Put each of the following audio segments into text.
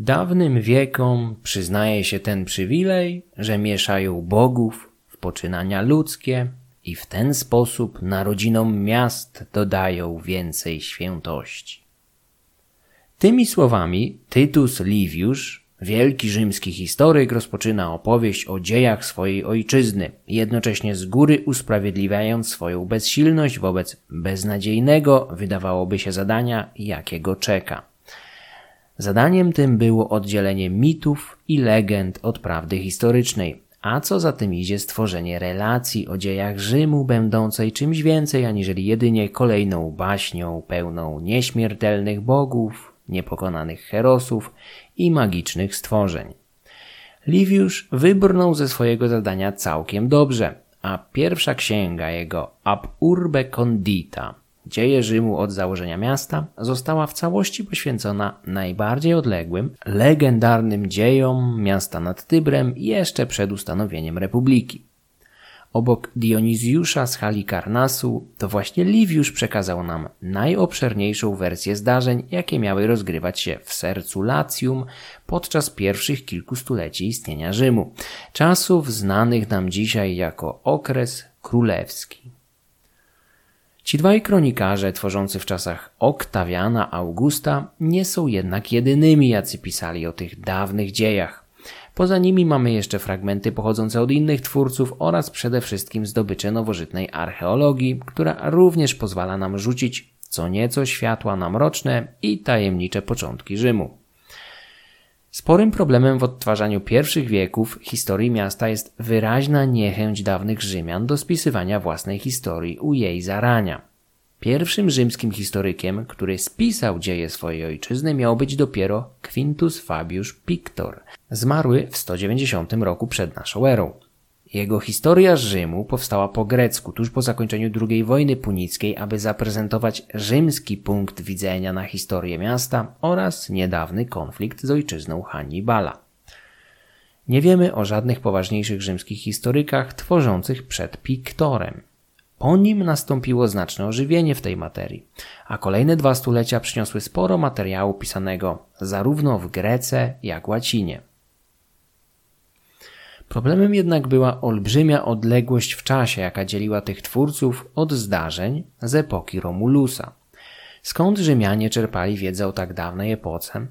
Dawnym wiekom przyznaje się ten przywilej, że mieszają bogów w poczynania ludzkie i w ten sposób narodzinom miast dodają więcej świętości. Tymi słowami Tytus Liviusz, wielki rzymski historyk, rozpoczyna opowieść o dziejach swojej ojczyzny, jednocześnie z góry usprawiedliwiając swoją bezsilność wobec beznadziejnego, wydawałoby się, zadania, jakiego czeka. Zadaniem tym było oddzielenie mitów i legend od prawdy historycznej, a co za tym idzie stworzenie relacji o dziejach Rzymu będącej czymś więcej aniżeli jedynie kolejną baśnią pełną nieśmiertelnych bogów, niepokonanych herosów i magicznych stworzeń. Liviusz wybrnął ze swojego zadania całkiem dobrze, a pierwsza księga jego Ab Urbe Condita Dzieje Rzymu od założenia miasta została w całości poświęcona najbardziej odległym, legendarnym dziejom miasta nad Tybrem jeszcze przed ustanowieniem republiki. Obok Dionizjusza z Halikarnasu, to właśnie Liviusz przekazał nam najobszerniejszą wersję zdarzeń, jakie miały rozgrywać się w sercu Latium podczas pierwszych kilku stuleci istnienia Rzymu, czasów znanych nam dzisiaj jako okres królewski. Ci dwaj kronikarze tworzący w czasach Oktawiana Augusta nie są jednak jedynymi, jacy pisali o tych dawnych dziejach. Poza nimi mamy jeszcze fragmenty pochodzące od innych twórców oraz przede wszystkim zdobycze nowożytnej archeologii, która również pozwala nam rzucić co nieco światła na mroczne i tajemnicze początki Rzymu. Sporym problemem w odtwarzaniu pierwszych wieków historii miasta jest wyraźna niechęć dawnych Rzymian do spisywania własnej historii u jej zarania. Pierwszym rzymskim historykiem, który spisał dzieje swojej ojczyzny, miał być dopiero Quintus Fabius Pictor, zmarły w 190 roku przed naszą erą. Jego historia Rzymu powstała po grecku tuż po zakończeniu II wojny punickiej, aby zaprezentować rzymski punkt widzenia na historię miasta oraz niedawny konflikt z ojczyzną Hannibala. Nie wiemy o żadnych poważniejszych rzymskich historykach tworzących przed Piktorem. Po nim nastąpiło znaczne ożywienie w tej materii, a kolejne dwa stulecia przyniosły sporo materiału pisanego zarówno w Grece, jak łacinie. Problemem jednak była olbrzymia odległość w czasie, jaka dzieliła tych twórców od zdarzeń z epoki Romulusa. Skąd Rzymianie czerpali wiedzę o tak dawnej epoce?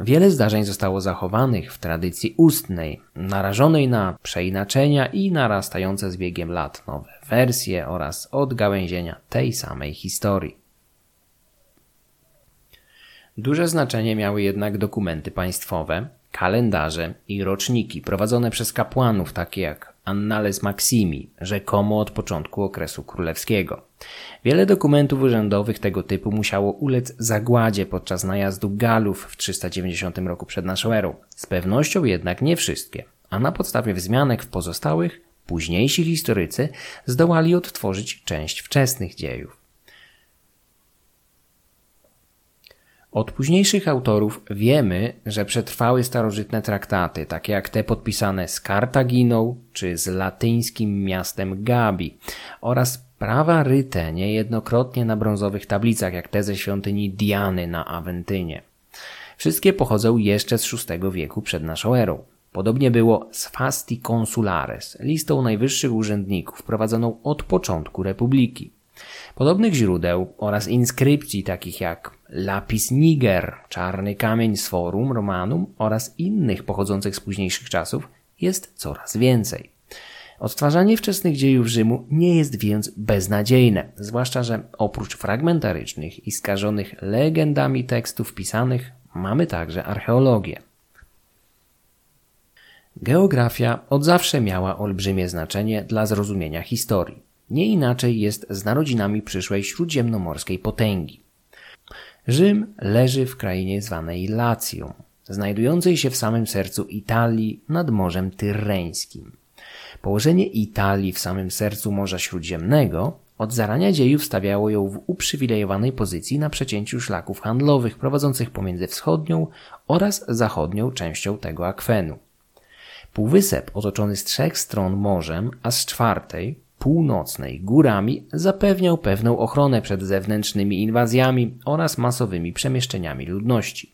Wiele zdarzeń zostało zachowanych w tradycji ustnej, narażonej na przeinaczenia i narastające z biegiem lat nowe wersje oraz odgałęzienia tej samej historii. Duże znaczenie miały jednak dokumenty państwowe, kalendarze i roczniki prowadzone przez kapłanów takie jak Annales Maximi, rzekomo od początku okresu królewskiego. Wiele dokumentów urzędowych tego typu musiało ulec zagładzie podczas najazdu Galów w 390 roku przed naszą erą. Z pewnością jednak nie wszystkie, a na podstawie wzmianek w pozostałych, późniejsi historycy zdołali odtworzyć część wczesnych dziejów. Od późniejszych autorów wiemy, że przetrwały starożytne traktaty, takie jak te podpisane z Kartaginą czy z latyńskim miastem Gabi oraz prawa ryte niejednokrotnie na brązowych tablicach, jak te ze świątyni Diany na Awentynie. Wszystkie pochodzą jeszcze z VI wieku przed naszą erą. Podobnie było z Fasti Consulares, listą najwyższych urzędników prowadzoną od początku republiki. Podobnych źródeł oraz inskrypcji takich jak Lapis Niger, czarny kamień z Forum Romanum oraz innych pochodzących z późniejszych czasów jest coraz więcej. Odtwarzanie wczesnych dziejów Rzymu nie jest więc beznadziejne, zwłaszcza, że oprócz fragmentarycznych i skażonych legendami tekstów pisanych mamy także archeologię. Geografia od zawsze miała olbrzymie znaczenie dla zrozumienia historii. Nie inaczej jest z narodzinami przyszłej śródziemnomorskiej potęgi. Rzym leży w krainie zwanej Lacją, znajdującej się w samym sercu Italii nad Morzem Tyrreńskim. Położenie Italii w samym sercu Morza Śródziemnego od zarania dziejów stawiało ją w uprzywilejowanej pozycji na przecięciu szlaków handlowych prowadzących pomiędzy wschodnią oraz zachodnią częścią tego akwenu. Półwysep otoczony z trzech stron morzem, a z czwartej północnej górami zapewniał pewną ochronę przed zewnętrznymi inwazjami oraz masowymi przemieszczeniami ludności.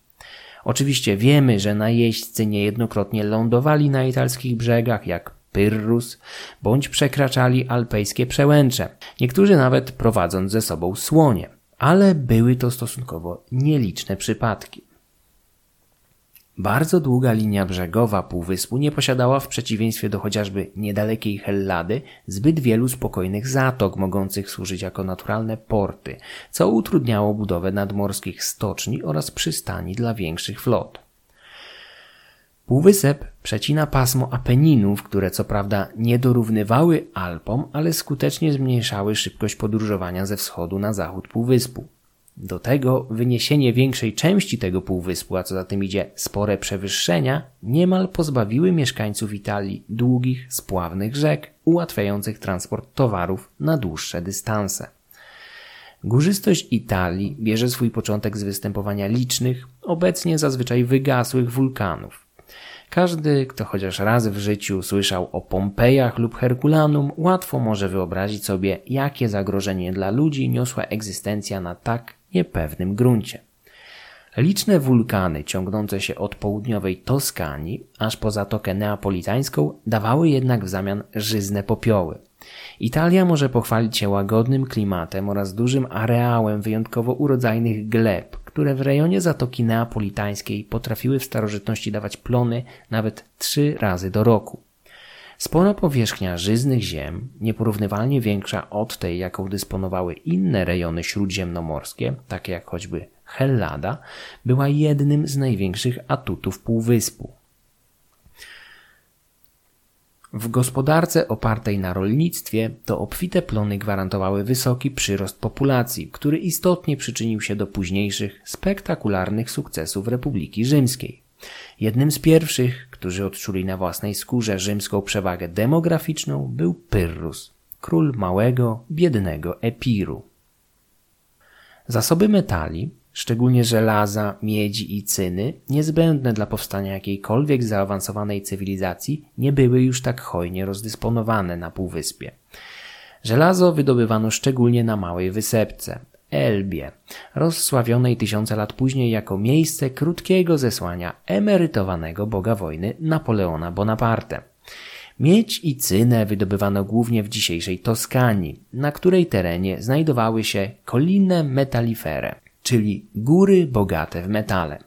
Oczywiście wiemy, że najeźdźcy niejednokrotnie lądowali na italskich brzegach, jak Pyrrhus, bądź przekraczali alpejskie przełęcze, niektórzy nawet prowadząc ze sobą słonie, ale były to stosunkowo nieliczne przypadki. Bardzo długa linia brzegowa półwyspu nie posiadała w przeciwieństwie do chociażby niedalekiej Hellady zbyt wielu spokojnych zatok mogących służyć jako naturalne porty, co utrudniało budowę nadmorskich stoczni oraz przystani dla większych flot. Półwysep przecina pasmo Apeninów, które co prawda nie dorównywały Alpom, ale skutecznie zmniejszały szybkość podróżowania ze wschodu na zachód półwyspu. Do tego wyniesienie większej części tego półwyspu, a co za tym idzie spore przewyższenia, niemal pozbawiły mieszkańców Italii długich, spławnych rzek, ułatwiających transport towarów na dłuższe dystanse. Górzystość Italii bierze swój początek z występowania licznych, obecnie zazwyczaj wygasłych wulkanów. Każdy, kto chociaż raz w życiu słyszał o Pompejach lub Herkulanum, łatwo może wyobrazić sobie, jakie zagrożenie dla ludzi niosła egzystencja na tak niepewnym gruncie. Liczne wulkany ciągnące się od południowej Toskanii aż po Zatokę Neapolitańską dawały jednak w zamian żyzne popioły. Italia może pochwalić się łagodnym klimatem oraz dużym areałem wyjątkowo urodzajnych gleb, które w rejonie Zatoki Neapolitańskiej potrafiły w starożytności dawać plony nawet trzy razy do roku. Spora powierzchnia żyznych ziem, nieporównywalnie większa od tej, jaką dysponowały inne rejony śródziemnomorskie, takie jak choćby Hellada, była jednym z największych atutów półwyspu. W gospodarce opartej na rolnictwie to obfite plony gwarantowały wysoki przyrost populacji, który istotnie przyczynił się do późniejszych, spektakularnych sukcesów Republiki Rzymskiej. Jednym z pierwszych, którzy odczuli na własnej skórze rzymską przewagę demograficzną, był Pyrrhus, król małego, biednego Epiru. Zasoby metali, szczególnie żelaza, miedzi i cyny, niezbędne dla powstania jakiejkolwiek zaawansowanej cywilizacji, nie były już tak hojnie rozdysponowane na półwyspie. Żelazo wydobywano szczególnie na małej wysepce, Elbie, rozsławionej tysiące lat później jako miejsce krótkiego zesłania emerytowanego boga wojny Napoleona Bonaparte. Miedź i cynę wydobywano głównie w dzisiejszej Toskanii, na której terenie znajdowały się kolinne metalifere, czyli góry bogate w metale.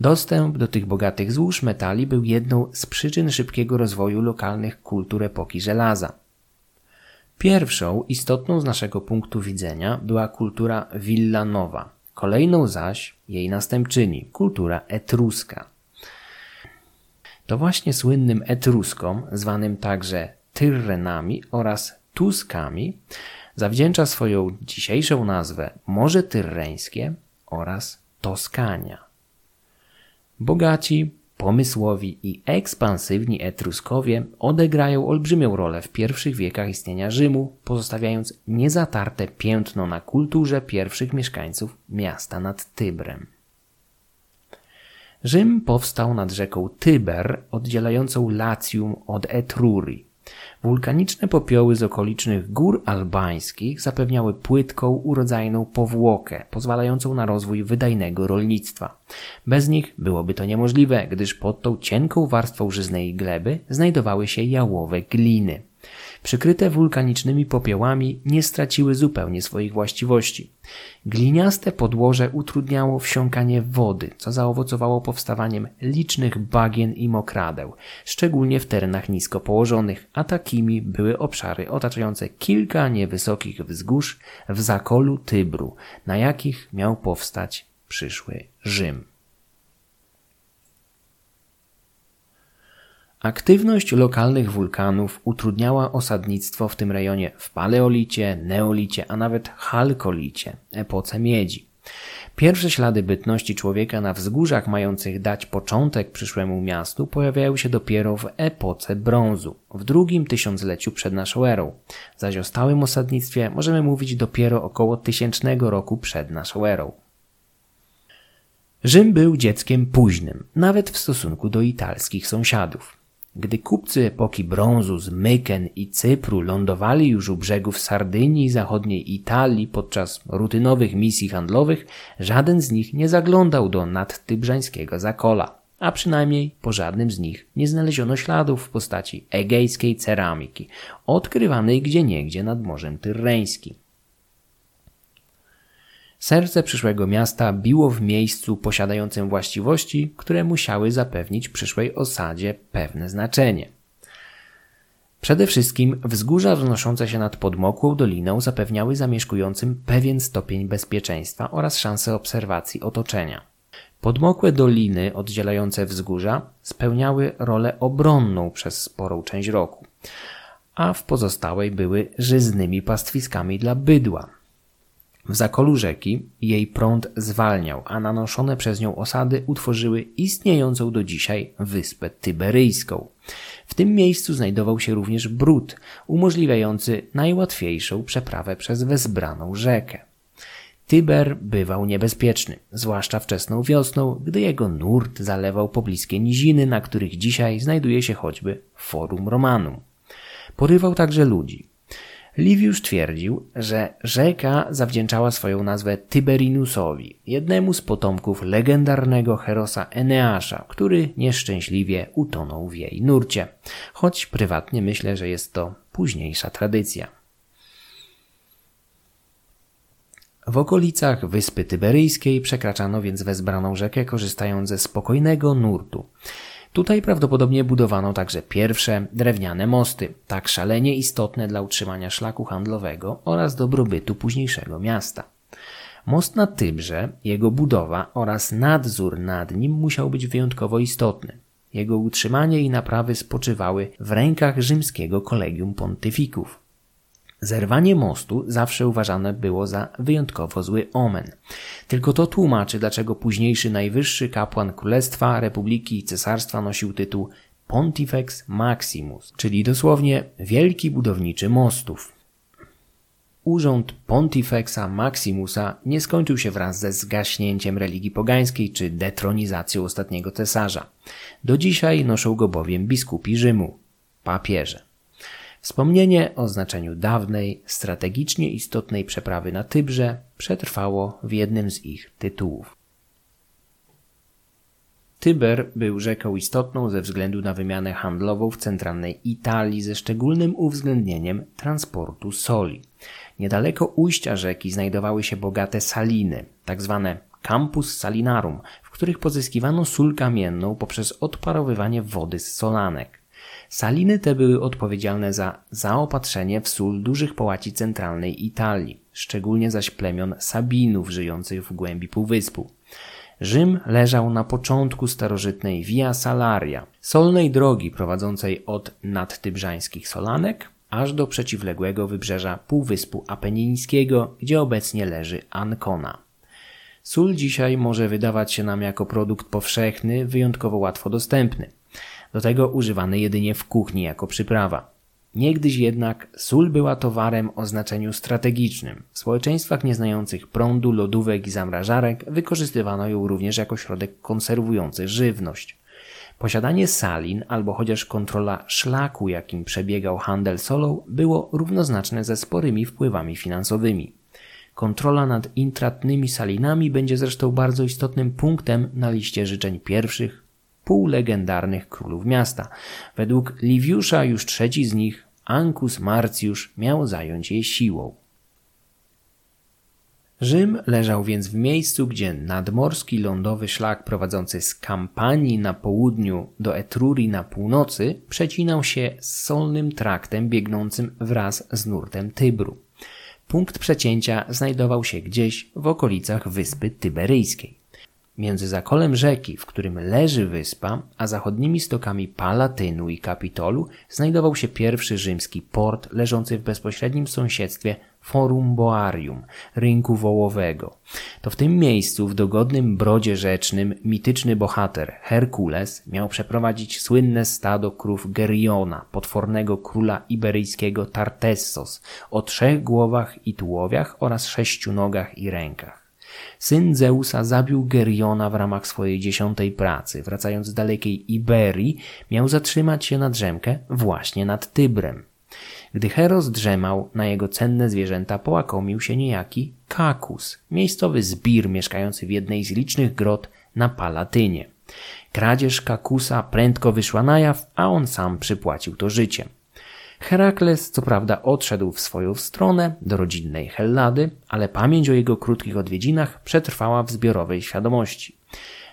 Dostęp do tych bogatych złóż metali był jedną z przyczyn szybkiego rozwoju lokalnych kultur epoki żelaza. Pierwszą, istotną z naszego punktu widzenia, była kultura Villanowa, kolejną zaś jej następczyni, kultura etruska. To właśnie słynnym etruskom, zwanym także Tyrrenami oraz Tuskami, zawdzięcza swoją dzisiejszą nazwę Morze Tyrreńskie oraz Toskania. Bogaci, pomysłowi i ekspansywni Etruskowie odegrają olbrzymią rolę w pierwszych wiekach istnienia Rzymu, pozostawiając niezatarte piętno na kulturze pierwszych mieszkańców miasta nad Tybrem. Rzym powstał nad rzeką Tyber, oddzielającą Lacjum od Etrurii. Wulkaniczne popioły z okolicznych gór albańskich zapewniały płytką, urodzajną powłokę, pozwalającą na rozwój wydajnego rolnictwa. Bez nich byłoby to niemożliwe, gdyż pod tą cienką warstwą żyznej gleby znajdowały się jałowe gliny przykryte wulkanicznymi popiołami, nie straciły zupełnie swoich właściwości. Gliniaste podłoże utrudniało wsiąkanie wody, co zaowocowało powstawaniem licznych bagien i mokradeł, szczególnie w terenach nisko położonych, a takimi były obszary otaczające kilka niewysokich wzgórz w zakolu Tybru, na jakich miał powstać przyszły Rzym. Aktywność lokalnych wulkanów utrudniała osadnictwo w tym rejonie w paleolicie, neolicie, a nawet halkolicie, epoce miedzi. Pierwsze ślady bytności człowieka na wzgórzach mających dać początek przyszłemu miastu pojawiają się dopiero w epoce brązu, w drugim tysiącleciu przed naszą erą, zaś o stałym osadnictwie możemy mówić dopiero około tysięcznego roku przed naszą erą. Rzym był dzieckiem późnym, nawet w stosunku do italskich sąsiadów. Gdy kupcy epoki brązu z Myken i Cypru lądowali już u brzegów Sardynii i zachodniej Italii podczas rutynowych misji handlowych, żaden z nich nie zaglądał do nadtybrzańskiego zakola, a przynajmniej po żadnym z nich nie znaleziono śladów w postaci egejskiej ceramiki, odkrywanej gdzieniegdzie nad Morzem Tyrreńskim. Serce przyszłego miasta biło w miejscu posiadającym właściwości, które musiały zapewnić przyszłej osadzie pewne znaczenie. Przede wszystkim wzgórza wznoszące się nad podmokłą doliną zapewniały zamieszkującym pewien stopień bezpieczeństwa oraz szansę obserwacji otoczenia. Podmokłe doliny oddzielające wzgórza spełniały rolę obronną przez sporą część roku, a w pozostałej były żyznymi pastwiskami dla bydła, w zakolu rzeki jej prąd zwalniał, a nanoszone przez nią osady utworzyły istniejącą do dzisiaj wyspę Tyberyjską. W tym miejscu znajdował się również brud, umożliwiający najłatwiejszą przeprawę przez wezbraną rzekę. Tyber bywał niebezpieczny, zwłaszcza wczesną wiosną, gdy jego nurt zalewał pobliskie niziny, na których dzisiaj znajduje się choćby Forum Romanum. Porywał także ludzi. Liviusz twierdził, że rzeka zawdzięczała swoją nazwę Tyberinusowi, jednemu z potomków legendarnego herosa Eneasza, który nieszczęśliwie utonął w jej nurcie, choć prywatnie myślę, że jest to późniejsza tradycja. W okolicach Wyspy Tyberyjskiej przekraczano więc wezbraną rzekę korzystając ze spokojnego nurtu. Tutaj prawdopodobnie budowano także pierwsze drewniane mosty, tak szalenie istotne dla utrzymania szlaku handlowego oraz dobrobytu późniejszego miasta. Most na Tybrze, jego budowa oraz nadzór nad nim musiał być wyjątkowo istotny. Jego utrzymanie i naprawy spoczywały w rękach rzymskiego kolegium pontyfików. Zerwanie mostu zawsze uważane było za wyjątkowo zły omen. Tylko to tłumaczy, dlaczego późniejszy najwyższy kapłan Królestwa, Republiki i Cesarstwa nosił tytuł Pontifex Maximus, czyli dosłownie wielki budowniczy mostów. Urząd Pontifexa Maximusa nie skończył się wraz ze zgaśnięciem religii pogańskiej czy detronizacją ostatniego cesarza. Do dzisiaj noszą go bowiem biskupi Rzymu, papieże. Wspomnienie o znaczeniu dawnej, strategicznie istotnej przeprawy na Tybrze przetrwało w jednym z ich tytułów. Tyber był rzeką istotną ze względu na wymianę handlową w centralnej Italii ze szczególnym uwzględnieniem transportu soli. Niedaleko ujścia rzeki znajdowały się bogate saliny, tak zwane campus salinarum, w których pozyskiwano sól kamienną poprzez odparowywanie wody z solanek. Saliny te były odpowiedzialne za zaopatrzenie w sól dużych połaci centralnej Italii, szczególnie zaś plemion Sabinów żyjących w głębi półwyspu. Rzym leżał na początku starożytnej Via Salaria, solnej drogi prowadzącej od nadtybrzańskich Solanek aż do przeciwległego wybrzeża Półwyspu Apenińskiego, gdzie obecnie leży Ancona. Sól dzisiaj może wydawać się nam jako produkt powszechny, wyjątkowo łatwo dostępny do tego używany jedynie w kuchni jako przyprawa. Niegdyś jednak sól była towarem o znaczeniu strategicznym. W społeczeństwach nieznających prądu, lodówek i zamrażarek wykorzystywano ją również jako środek konserwujący żywność. Posiadanie salin albo chociaż kontrola szlaku, jakim przebiegał handel solą, było równoznaczne ze sporymi wpływami finansowymi. Kontrola nad intratnymi salinami będzie zresztą bardzo istotnym punktem na liście życzeń pierwszych półlegendarnych królów miasta. Według Liviusza już trzeci z nich, Ancus Marciusz, miał zająć je siłą. Rzym leżał więc w miejscu, gdzie nadmorski lądowy szlak prowadzący z Kampanii na południu do Etrurii na północy przecinał się z solnym traktem biegnącym wraz z nurtem Tybru. Punkt przecięcia znajdował się gdzieś w okolicach wyspy Tyberyjskiej. Między zakolem rzeki, w którym leży wyspa, a zachodnimi stokami Palatynu i Kapitolu znajdował się pierwszy rzymski port leżący w bezpośrednim sąsiedztwie Forum Boarium, rynku wołowego. To w tym miejscu, w dogodnym brodzie rzecznym, mityczny bohater Herkules miał przeprowadzić słynne stado krów Geriona, potwornego króla iberyjskiego Tartessos, o trzech głowach i tułowiach oraz sześciu nogach i rękach. Syn Zeusa zabił Geriona w ramach swojej dziesiątej pracy. Wracając z dalekiej Iberii, miał zatrzymać się na drzemkę właśnie nad Tybrem. Gdy Heros drzemał, na jego cenne zwierzęta połakomił się niejaki Kakus, miejscowy zbir mieszkający w jednej z licznych grot na Palatynie. Kradzież Kakusa prędko wyszła na jaw, a on sam przypłacił to życiem. Herakles co prawda odszedł w swoją stronę do rodzinnej Hellady, ale pamięć o jego krótkich odwiedzinach przetrwała w zbiorowej świadomości.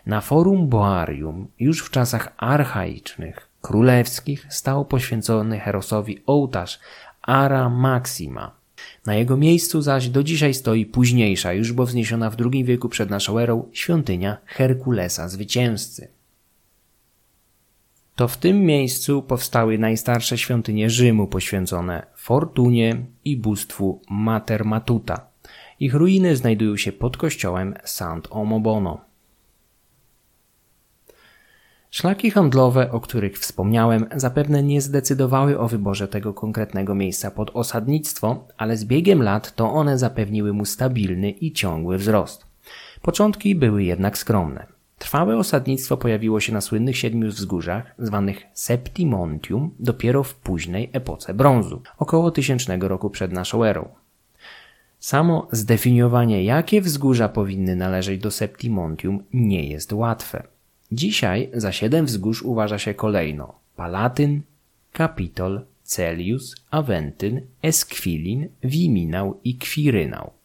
Na forum Boarium już w czasach archaicznych, królewskich stał poświęcony Herosowi ołtarz Ara Maxima. Na jego miejscu zaś do dzisiaj stoi późniejsza, już bo wzniesiona w II wieku przed naszą erą, świątynia Herkulesa Zwycięzcy. To w tym miejscu powstały najstarsze świątynie Rzymu poświęcone Fortunie i bóstwu Mater Matuta. Ich ruiny znajdują się pod kościołem Sant Omobono. Szlaki handlowe, o których wspomniałem, zapewne nie zdecydowały o wyborze tego konkretnego miejsca pod osadnictwo, ale z biegiem lat to one zapewniły mu stabilny i ciągły wzrost. Początki były jednak skromne. Trwałe osadnictwo pojawiło się na słynnych siedmiu wzgórzach, zwanych Septimontium, dopiero w późnej epoce brązu, około tysięcznego roku przed naszą erą. Samo zdefiniowanie, jakie wzgórza powinny należeć do Septimontium, nie jest łatwe. Dzisiaj za siedem wzgórz uważa się kolejno Palatyn, Kapitol, Celius, Aventyn, Esquilin, Wiminał i Kwirynał.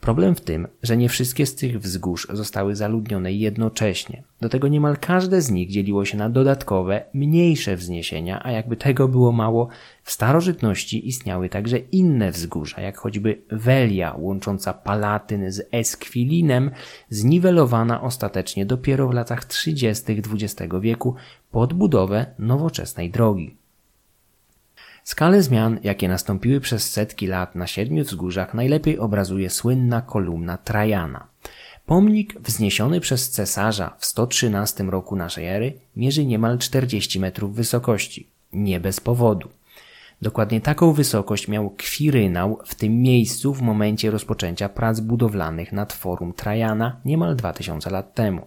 Problem w tym, że nie wszystkie z tych wzgórz zostały zaludnione jednocześnie. Do tego niemal każde z nich dzieliło się na dodatkowe, mniejsze wzniesienia, a jakby tego było mało, w starożytności istniały także inne wzgórza, jak choćby Welia łącząca Palatyn z Eskwilinem, zniwelowana ostatecznie dopiero w latach 30. XX wieku pod budowę nowoczesnej drogi. Skalę zmian, jakie nastąpiły przez setki lat na siedmiu wzgórzach, najlepiej obrazuje słynna kolumna Trajana. Pomnik wzniesiony przez cesarza w 113 roku naszej ery mierzy niemal 40 metrów wysokości. Nie bez powodu. Dokładnie taką wysokość miał Kwirynał w tym miejscu w momencie rozpoczęcia prac budowlanych nad forum Trajana niemal 2000 lat temu.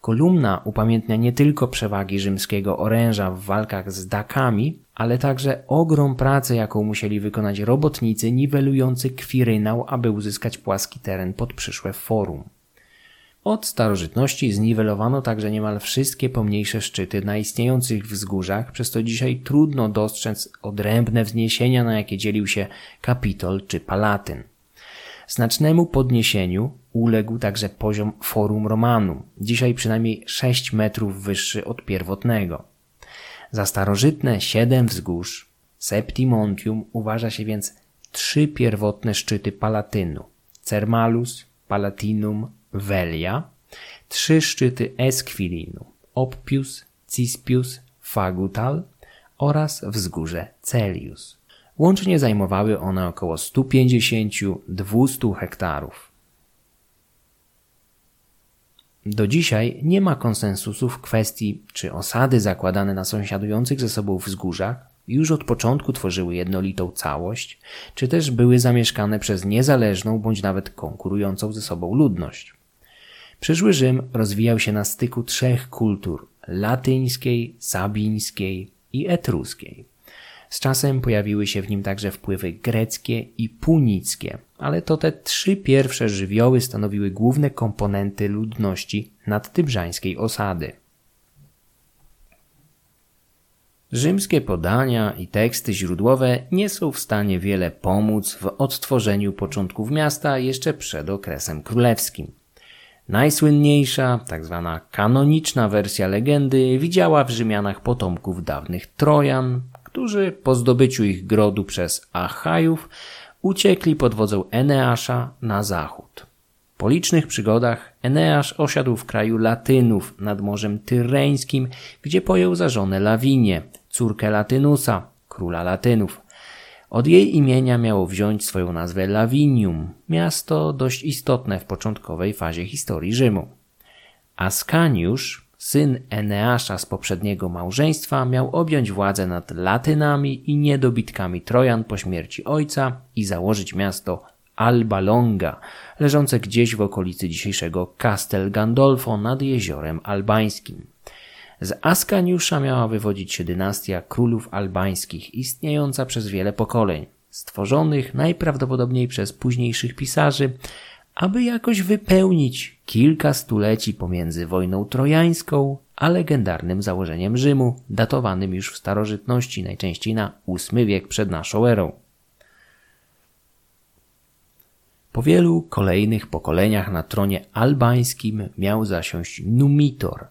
Kolumna upamiętnia nie tylko przewagi rzymskiego oręża w walkach z Dakami, ale także ogrom pracy, jaką musieli wykonać robotnicy niwelujący kwirynał, aby uzyskać płaski teren pod przyszłe forum. Od starożytności zniwelowano także niemal wszystkie pomniejsze szczyty na istniejących wzgórzach, przez to dzisiaj trudno dostrzec odrębne wzniesienia, na jakie dzielił się Kapitol czy Palatyn. Znacznemu podniesieniu uległ także poziom Forum Romanum, dzisiaj przynajmniej 6 metrów wyższy od pierwotnego. Za starożytne siedem wzgórz, Septimontium uważa się więc trzy pierwotne szczyty Palatynu, Cermalus, Palatinum, Velia, trzy szczyty Esquilinu, Oppius, Cispius, Fagutal oraz wzgórze Celius. Łącznie zajmowały one około 150-200 hektarów. Do dzisiaj nie ma konsensusu w kwestii, czy osady zakładane na sąsiadujących ze sobą wzgórzach już od początku tworzyły jednolitą całość, czy też były zamieszkane przez niezależną bądź nawet konkurującą ze sobą ludność. Przyszły Rzym rozwijał się na styku trzech kultur latyńskiej, sabińskiej i etruskiej. Z czasem pojawiły się w nim także wpływy greckie i punickie, ale to te trzy pierwsze żywioły stanowiły główne komponenty ludności nadtybrzańskiej osady. Rzymskie podania i teksty źródłowe nie są w stanie wiele pomóc w odtworzeniu początków miasta jeszcze przed okresem królewskim. Najsłynniejsza, tak zwana kanoniczna wersja legendy widziała w Rzymianach potomków dawnych Trojan, którzy po zdobyciu ich grodu przez Achajów uciekli pod wodzą Eneasza na zachód. Po licznych przygodach Eneasz osiadł w kraju Latynów nad Morzem Tyreńskim, gdzie pojął za żonę Lawinię, córkę Latynusa, króla Latynów. Od jej imienia miało wziąć swoją nazwę Lavinium, miasto dość istotne w początkowej fazie historii Rzymu. Ascaniusz, Syn Eneasza z poprzedniego małżeństwa miał objąć władzę nad Latynami i niedobitkami Trojan po śmierci ojca i założyć miasto Alba Longa, leżące gdzieś w okolicy dzisiejszego Castel Gandolfo nad jeziorem albańskim. Z Askaniusza miała wywodzić się dynastia królów albańskich, istniejąca przez wiele pokoleń, stworzonych najprawdopodobniej przez późniejszych pisarzy, aby jakoś wypełnić kilka stuleci pomiędzy wojną trojańską a legendarnym założeniem Rzymu, datowanym już w starożytności, najczęściej na VIII wiek przed naszą erą. Po wielu kolejnych pokoleniach na tronie albańskim miał zasiąść Numitor,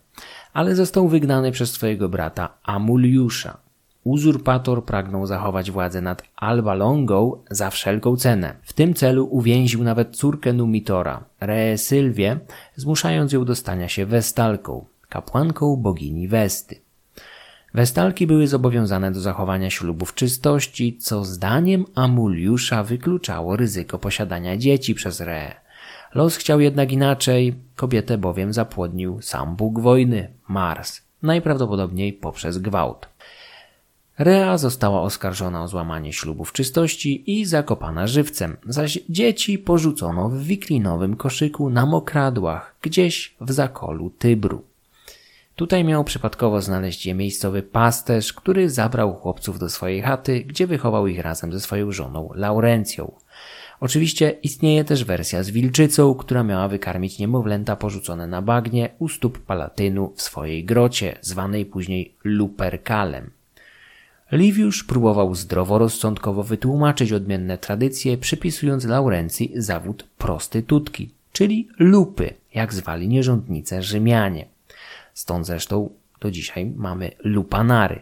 ale został wygnany przez swojego brata Amuliusza. Uzurpator pragnął zachować władzę nad Alba Longą za wszelką cenę. W tym celu uwięził nawet córkę Numitora, Reesylwię, zmuszając ją do stania się Westalką, kapłanką bogini Westy. Westalki były zobowiązane do zachowania ślubów czystości, co zdaniem Amuliusza wykluczało ryzyko posiadania dzieci przez Re. Los chciał jednak inaczej, kobietę bowiem zapłodnił sam bóg wojny, Mars, najprawdopodobniej poprzez gwałt. Rea została oskarżona o złamanie ślubów czystości i zakopana żywcem, zaś dzieci porzucono w wiklinowym koszyku na mokradłach, gdzieś w zakolu Tybru. Tutaj miał przypadkowo znaleźć je miejscowy pasterz, który zabrał chłopców do swojej chaty, gdzie wychował ich razem ze swoją żoną Laurencją. Oczywiście istnieje też wersja z wilczycą, która miała wykarmić niemowlęta porzucone na bagnie u stóp Palatynu w swojej grocie, zwanej później Luperkalem. Liviusz próbował zdroworozsądkowo wytłumaczyć odmienne tradycje, przypisując Laurencji zawód prostytutki, czyli lupy, jak zwali nierządnice Rzymianie. Stąd zresztą do dzisiaj mamy lupanary.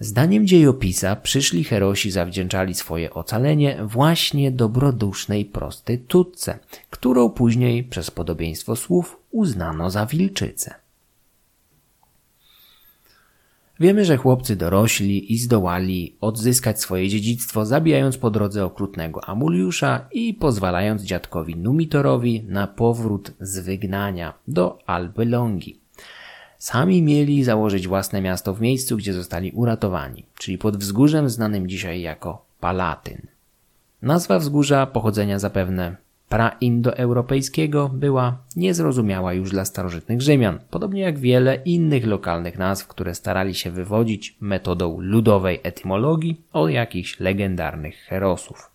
Zdaniem dziejopisa przyszli herosi zawdzięczali swoje ocalenie właśnie dobrodusznej prostytutce, którą później przez podobieństwo słów uznano za wilczycę. Wiemy, że chłopcy dorośli i zdołali odzyskać swoje dziedzictwo, zabijając po drodze okrutnego Amuliusza i pozwalając dziadkowi Numitorowi na powrót z wygnania do Alby Longi. Sami mieli założyć własne miasto w miejscu, gdzie zostali uratowani, czyli pod wzgórzem znanym dzisiaj jako Palatyn. Nazwa wzgórza pochodzenia zapewne praindoeuropejskiego była niezrozumiała już dla starożytnych Rzymian, podobnie jak wiele innych lokalnych nazw, które starali się wywodzić metodą ludowej etymologii od jakichś legendarnych herosów.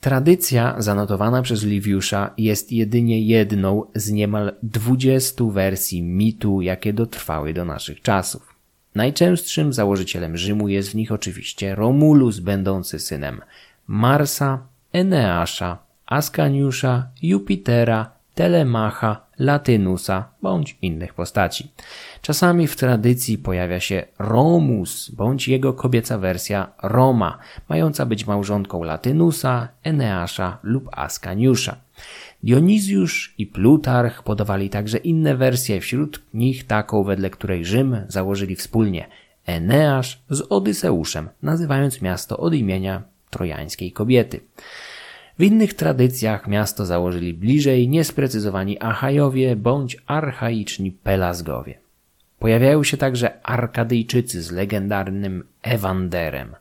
Tradycja zanotowana przez Liviusza jest jedynie jedną z niemal dwudziestu wersji mitu, jakie dotrwały do naszych czasów. Najczęstszym założycielem Rzymu jest w nich oczywiście Romulus, będący synem Marsa, Eneasza, Askaniusza, Jupitera, Telemacha, Latynusa bądź innych postaci. Czasami w tradycji pojawia się Romus bądź jego kobieca wersja Roma, mająca być małżonką Latynusa, Eneasza lub Askaniusza. Dionizjusz i Plutarch podawali także inne wersje, wśród nich taką, wedle której Rzym założyli wspólnie Eneasz z Odyseuszem, nazywając miasto od imienia trojańskiej kobiety. W innych tradycjach miasto założyli bliżej niesprecyzowani Achajowie bądź archaiczni Pelazgowie. Pojawiają się także Arkadyjczycy z legendarnym Ewanderem,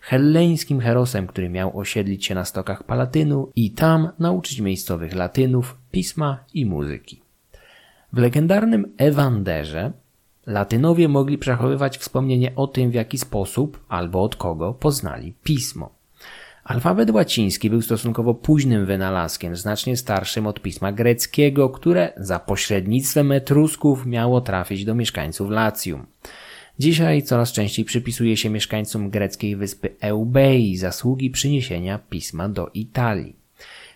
helleńskim herosem, który miał osiedlić się na stokach Palatynu i tam nauczyć miejscowych Latynów, pisma i muzyki. W legendarnym Ewanderze Latynowie mogli przechowywać wspomnienie o tym, w jaki sposób albo od kogo poznali pismo. Alfabet łaciński był stosunkowo późnym wynalazkiem, znacznie starszym od pisma greckiego, które za pośrednictwem Etrusków miało trafić do mieszkańców Lacjum. Dzisiaj coraz częściej przypisuje się mieszkańcom greckiej wyspy Eubei zasługi przyniesienia pisma do Italii.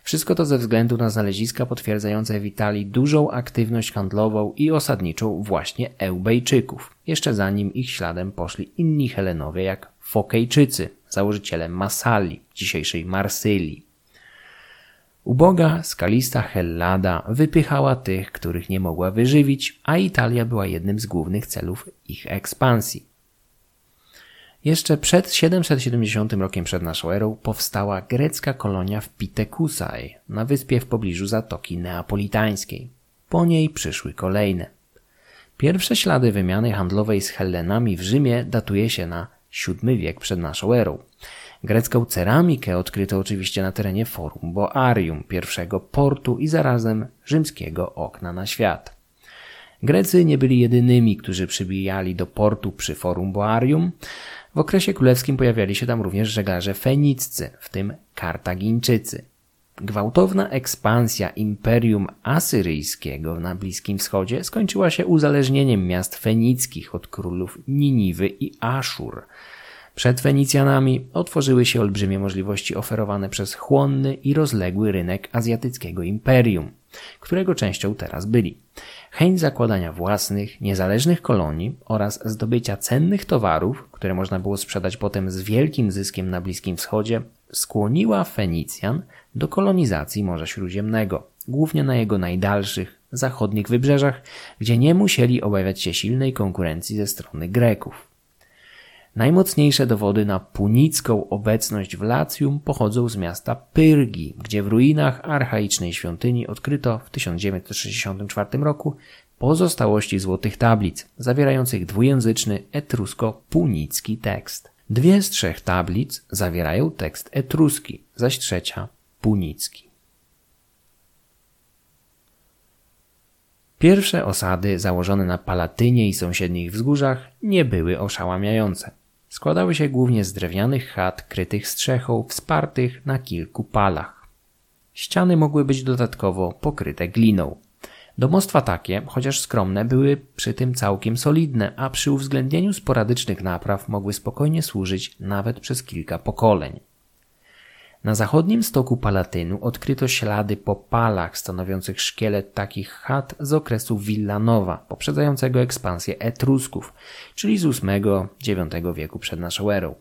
Wszystko to ze względu na znaleziska potwierdzające w Italii dużą aktywność handlową i osadniczą właśnie Eubejczyków, jeszcze zanim ich śladem poszli inni Helenowie jak Fokejczycy, założyciele Masali, dzisiejszej Marsylii. Uboga, skalista Hellada wypychała tych, których nie mogła wyżywić, a Italia była jednym z głównych celów ich ekspansji. Jeszcze przed 770 rokiem przed naszą erą powstała grecka kolonia w Pitekusai, na wyspie w pobliżu Zatoki Neapolitańskiej. Po niej przyszły kolejne. Pierwsze ślady wymiany handlowej z Hellenami w Rzymie datuje się na VII wiek przed naszą erą. Grecką ceramikę odkryto oczywiście na terenie Forum Boarium, pierwszego portu i zarazem rzymskiego okna na świat. Grecy nie byli jedynymi, którzy przybijali do portu przy Forum Boarium. W okresie królewskim pojawiali się tam również żeglarze feniccy, w tym Kartagińczycy. Gwałtowna ekspansja Imperium Asyryjskiego na Bliskim Wschodzie skończyła się uzależnieniem miast fenickich od królów Niniwy i Aszur. Przed Fenicjanami otworzyły się olbrzymie możliwości oferowane przez chłonny i rozległy rynek azjatyckiego imperium, którego częścią teraz byli. Chęć zakładania własnych, niezależnych kolonii oraz zdobycia cennych towarów, które można było sprzedać potem z wielkim zyskiem na Bliskim Wschodzie, skłoniła Fenicjan do kolonizacji Morza Śródziemnego, głównie na jego najdalszych, zachodnich wybrzeżach, gdzie nie musieli obawiać się silnej konkurencji ze strony Greków. Najmocniejsze dowody na punicką obecność w Lacjum pochodzą z miasta Pyrgi, gdzie w ruinach archaicznej świątyni odkryto w 1964 roku pozostałości złotych tablic, zawierających dwujęzyczny etrusko-punicki tekst. Dwie z trzech tablic zawierają tekst etruski, zaś trzecia punicki. Pierwsze osady założone na Palatynie i sąsiednich wzgórzach nie były oszałamiające. Składały się głównie z drewnianych chat krytych strzechą, wspartych na kilku palach. Ściany mogły być dodatkowo pokryte gliną. Domostwa takie, chociaż skromne, były przy tym całkiem solidne, a przy uwzględnieniu sporadycznych napraw mogły spokojnie służyć nawet przez kilka pokoleń. Na zachodnim stoku Palatynu odkryto ślady po palach stanowiących szkielet takich chat z okresu Villanowa, poprzedzającego ekspansję Etrusków, czyli z VIII-IX wieku przed naszą erą.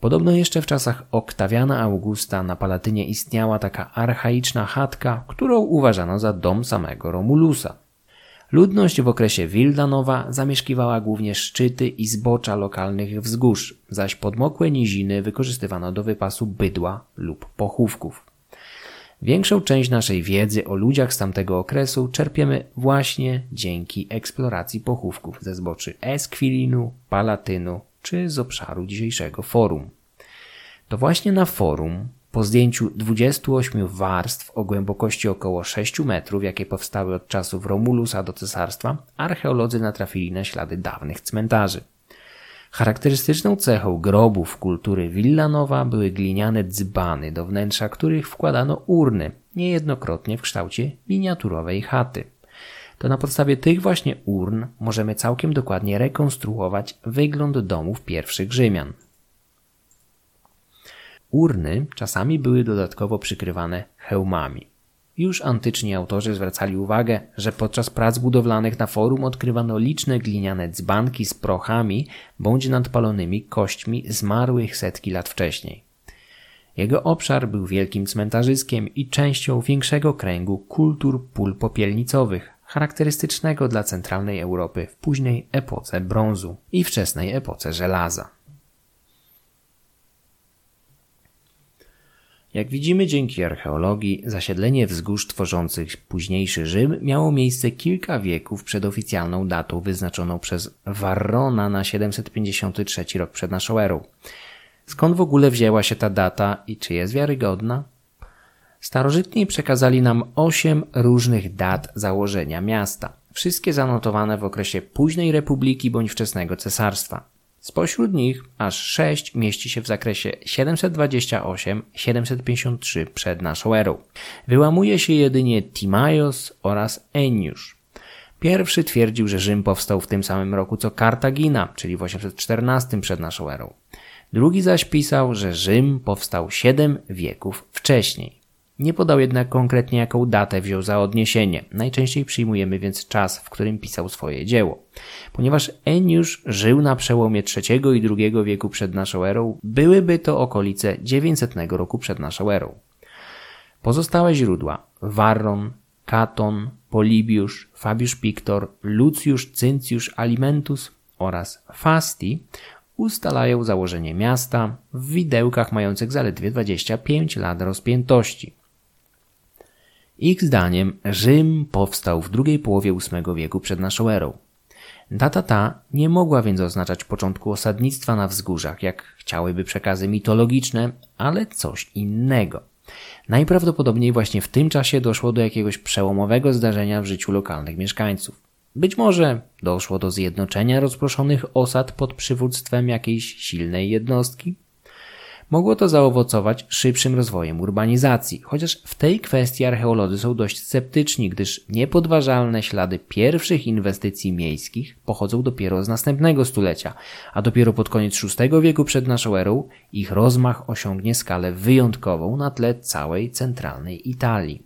Podobno jeszcze w czasach Oktawiana Augusta na Palatynie istniała taka archaiczna chatka, którą uważano za dom samego Romulusa. Ludność w okresie Wildanowa zamieszkiwała głównie szczyty i zbocza lokalnych wzgórz, zaś podmokłe niziny wykorzystywano do wypasu bydła lub pochówków. Większą część naszej wiedzy o ludziach z tamtego okresu czerpiemy właśnie dzięki eksploracji pochówków ze zboczy Esquilinu, Palatynu czy z obszaru dzisiejszego forum. To właśnie na forum po zdjęciu 28 warstw o głębokości około 6 metrów, jakie powstały od czasów Romulusa do cesarstwa, archeolodzy natrafili na ślady dawnych cmentarzy. Charakterystyczną cechą grobów kultury Villanowa były gliniane dzbany, do wnętrza których wkładano urny, niejednokrotnie w kształcie miniaturowej chaty. To na podstawie tych właśnie urn możemy całkiem dokładnie rekonstruować wygląd domów pierwszych Rzymian. Urny czasami były dodatkowo przykrywane hełmami. Już antyczni autorzy zwracali uwagę, że podczas prac budowlanych na forum odkrywano liczne gliniane dzbanki z prochami bądź nadpalonymi kośćmi zmarłych setki lat wcześniej. Jego obszar był wielkim cmentarzyskiem i częścią większego kręgu kultur pól popielnicowych, charakterystycznego dla centralnej Europy w późnej epoce brązu i wczesnej epoce żelaza. Jak widzimy dzięki archeologii, zasiedlenie wzgórz tworzących późniejszy Rzym miało miejsce kilka wieków przed oficjalną datą wyznaczoną przez Varrona na 753 rok przed naszą erą. Skąd w ogóle wzięła się ta data i czy jest wiarygodna? Starożytni przekazali nam osiem różnych dat założenia miasta, wszystkie zanotowane w okresie późnej republiki bądź wczesnego cesarstwa. Spośród nich aż sześć mieści się w zakresie 728-753 przed naszą erą. Wyłamuje się jedynie Timaios oraz Enniusz. Pierwszy twierdził, że Rzym powstał w tym samym roku co Kartagina, czyli w 814 przed naszą erą. Drugi zaś pisał, że Rzym powstał siedem wieków wcześniej. Nie podał jednak konkretnie jaką datę wziął za odniesienie. Najczęściej przyjmujemy więc czas, w którym pisał swoje dzieło. Ponieważ Enniusz żył na przełomie III i II wieku przed naszą erą, byłyby to okolice 900 roku przed naszą erą. Pozostałe źródła Varron, Katon, Polibiusz, Fabiusz Pictor, Lucius Cyncjusz Alimentus oraz Fasti ustalają założenie miasta w widełkach mających zaledwie 25 lat rozpiętości. Ich zdaniem Rzym powstał w drugiej połowie VIII wieku przed naszą erą. Data ta nie mogła więc oznaczać początku osadnictwa na wzgórzach, jak chciałyby przekazy mitologiczne, ale coś innego. Najprawdopodobniej właśnie w tym czasie doszło do jakiegoś przełomowego zdarzenia w życiu lokalnych mieszkańców. Być może doszło do zjednoczenia rozproszonych osad pod przywództwem jakiejś silnej jednostki? Mogło to zaowocować szybszym rozwojem urbanizacji, chociaż w tej kwestii archeolodzy są dość sceptyczni, gdyż niepodważalne ślady pierwszych inwestycji miejskich pochodzą dopiero z następnego stulecia, a dopiero pod koniec VI wieku przed naszą erą ich rozmach osiągnie skalę wyjątkową na tle całej centralnej Italii.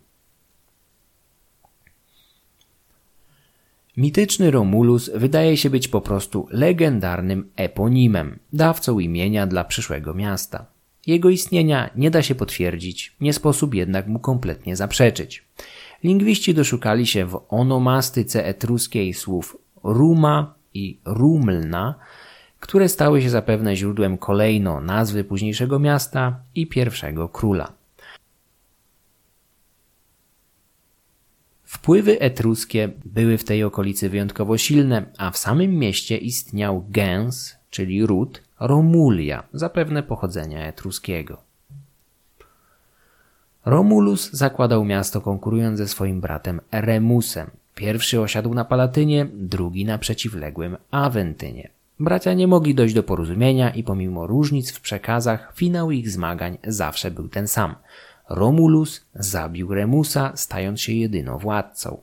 Mityczny Romulus wydaje się być po prostu legendarnym eponimem, dawcą imienia dla przyszłego miasta. Jego istnienia nie da się potwierdzić, nie sposób jednak mu kompletnie zaprzeczyć. Lingwiści doszukali się w onomastyce etruskiej słów Ruma i Rumlna, które stały się zapewne źródłem kolejno nazwy późniejszego miasta i pierwszego króla. Wpływy etruskie były w tej okolicy wyjątkowo silne, a w samym mieście istniał gens, czyli ród Romulia, zapewne pochodzenia etruskiego. Romulus zakładał miasto konkurując ze swoim bratem Remusem. Pierwszy osiadł na Palatynie, drugi na przeciwległym Aventynie. Bracia nie mogli dojść do porozumienia i pomimo różnic w przekazach, finał ich zmagań zawsze był ten sam. Romulus zabił Remusa, stając się jedyną władcą.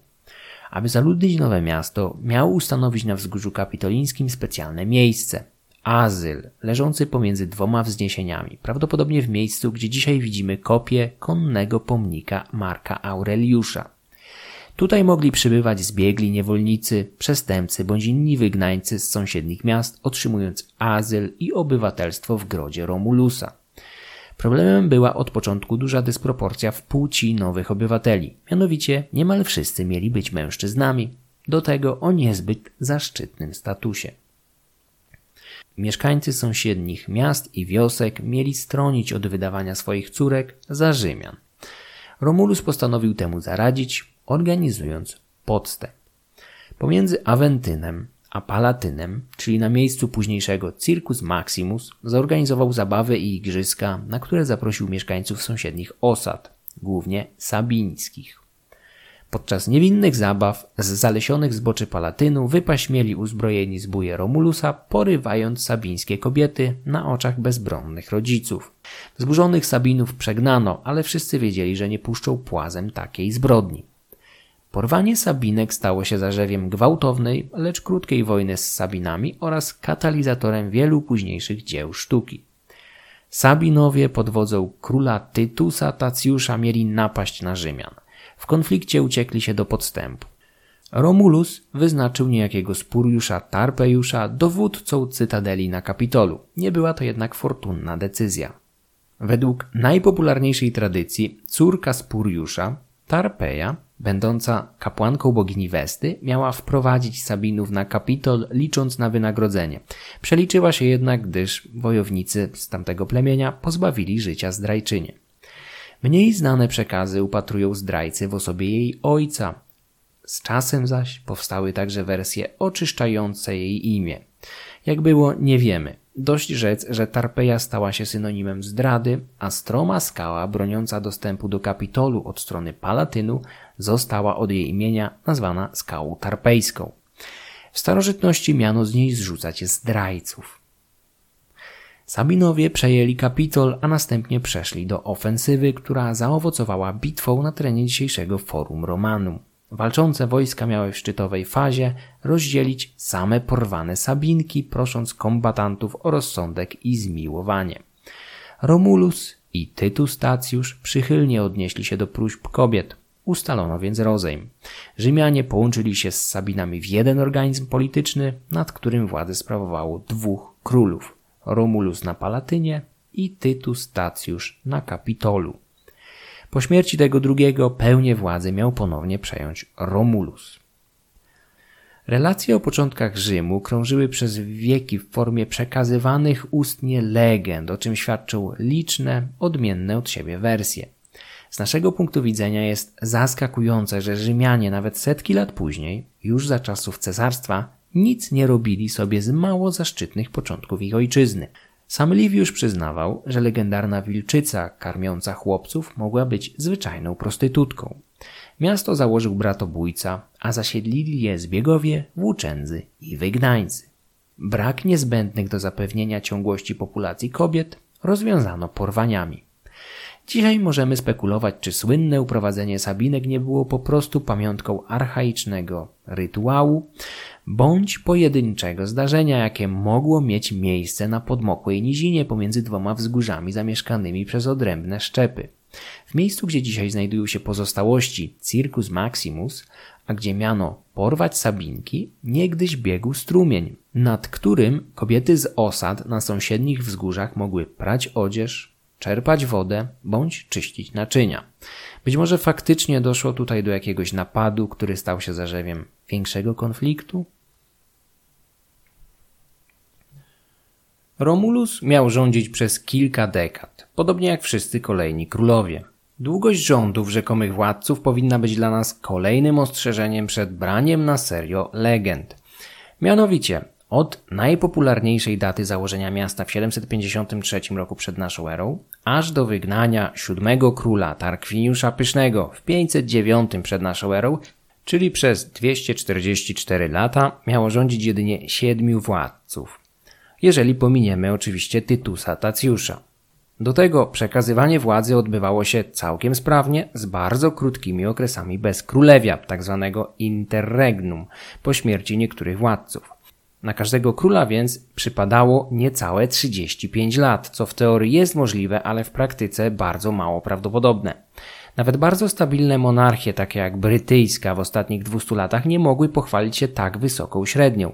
Aby zaludnić nowe miasto, miał ustanowić na wzgórzu kapitolińskim specjalne miejsce – azyl leżący pomiędzy dwoma wzniesieniami, prawdopodobnie w miejscu, gdzie dzisiaj widzimy kopię konnego pomnika Marka Aureliusza. Tutaj mogli przybywać zbiegli niewolnicy, przestępcy bądź inni wygnańcy z sąsiednich miast, otrzymując azyl i obywatelstwo w grodzie Romulusa. Problemem była od początku duża dysproporcja w płci nowych obywateli, mianowicie niemal wszyscy mieli być mężczyznami, do tego o niezbyt zaszczytnym statusie. Mieszkańcy sąsiednich miast i wiosek mieli stronić od wydawania swoich córek za Rzymian. Romulus postanowił temu zaradzić, organizując podstęp. Pomiędzy Aventynem a Palatynem, czyli na miejscu późniejszego Circus Maximus, zorganizował zabawy i igrzyska, na które zaprosił mieszkańców sąsiednich osad, głównie sabińskich. Podczas niewinnych zabaw z zalesionych zboczy Palatynu wypaśmieli uzbrojeni zbóje Romulusa, porywając sabińskie kobiety na oczach bezbronnych rodziców. Zburzonych Sabinów przegnano, ale wszyscy wiedzieli, że nie puszczą płazem takiej zbrodni. Porwanie Sabinek stało się zarzewiem gwałtownej, lecz krótkiej wojny z Sabinami oraz katalizatorem wielu późniejszych dzieł sztuki. Sabinowie pod wodzą króla Tytusa Tacjusza mieli napaść na Rzymian – w konflikcie uciekli się do podstępu. Romulus wyznaczył niejakiego Spuriusza Tarpejusza dowódcą cytadeli na Kapitolu. Nie była to jednak fortunna decyzja. Według najpopularniejszej tradycji córka Spuriusza, Tarpeja, będąca kapłanką bogini Westy, miała wprowadzić Sabinów na Kapitol licząc na wynagrodzenie. Przeliczyła się jednak, gdyż wojownicy z tamtego plemienia pozbawili życia zdrajczynie. Mniej znane przekazy upatrują zdrajcy w osobie jej ojca. Z czasem zaś powstały także wersje oczyszczające jej imię. Jak było, nie wiemy. Dość rzec, że Tarpeja stała się synonimem zdrady, a stroma skała broniąca dostępu do Kapitolu od strony Palatynu została od jej imienia nazwana skałą tarpejską. W starożytności miano z niej zrzucać zdrajców. Sabinowie przejęli Kapitol, a następnie przeszli do ofensywy, która zaowocowała bitwą na terenie dzisiejszego Forum Romanum. Walczące wojska miały w szczytowej fazie rozdzielić same porwane Sabinki, prosząc kombatantów o rozsądek i zmiłowanie. Romulus i Tytus Tacjusz przychylnie odnieśli się do próśb kobiet. Ustalono więc rozejm. Rzymianie połączyli się z Sabinami w jeden organizm polityczny, nad którym władzę sprawowało dwóch królów. Romulus na Palatynie i Tytus Tacjusz na Kapitolu. Po śmierci tego drugiego pełnię władzy miał ponownie przejąć Romulus. Relacje o początkach Rzymu krążyły przez wieki w formie przekazywanych ustnie legend, o czym świadczą liczne, odmienne od siebie wersje. Z naszego punktu widzenia jest zaskakujące, że Rzymianie nawet setki lat później, już za czasów cesarstwa, nic nie robili sobie z mało zaszczytnych początków ich ojczyzny. Sam Liviusz przyznawał, że legendarna wilczyca karmiąca chłopców mogła być zwyczajną prostytutką. Miasto założył bratobójca, a zasiedlili je zbiegowie, włóczędzy i wygnańcy. Brak niezbędnych do zapewnienia ciągłości populacji kobiet rozwiązano porwaniami. Dzisiaj możemy spekulować, czy słynne uprowadzenie Sabinek nie było po prostu pamiątką archaicznego rytuału, bądź pojedynczego zdarzenia, jakie mogło mieć miejsce na podmokłej nizinie pomiędzy dwoma wzgórzami zamieszkanymi przez odrębne szczepy. W miejscu, gdzie dzisiaj znajdują się pozostałości Circus Maximus, a gdzie miano porwać Sabinki, niegdyś biegł strumień, nad którym kobiety z osad na sąsiednich wzgórzach mogły prać odzież, czerpać wodę bądź czyścić naczynia. Być może faktycznie doszło tutaj do jakiegoś napadu, który stał się zarzewiem większego konfliktu? Romulus miał rządzić przez kilka dekad, podobnie jak wszyscy kolejni królowie. Długość rządów rzekomych władców powinna być dla nas kolejnym ostrzeżeniem przed braniem na serio legend. Mianowicie, od najpopularniejszej daty założenia miasta w 753 roku przed naszą erą, aż do wygnania siódmego króla Tarkwiniusza Pysznego w 509 przed naszą erą, czyli przez 244 lata, miało rządzić jedynie siedmiu władców. Jeżeli pominiemy oczywiście Tytusa Tacjusza. Do tego przekazywanie władzy odbywało się całkiem sprawnie, z bardzo krótkimi okresami bez królewia. Tak interregnum, po śmierci niektórych władców. Na każdego króla więc przypadało niecałe 35 lat, co w teorii jest możliwe, ale w praktyce bardzo mało prawdopodobne. Nawet bardzo stabilne monarchie, takie jak brytyjska w ostatnich 200 latach, nie mogły pochwalić się tak wysoką średnią.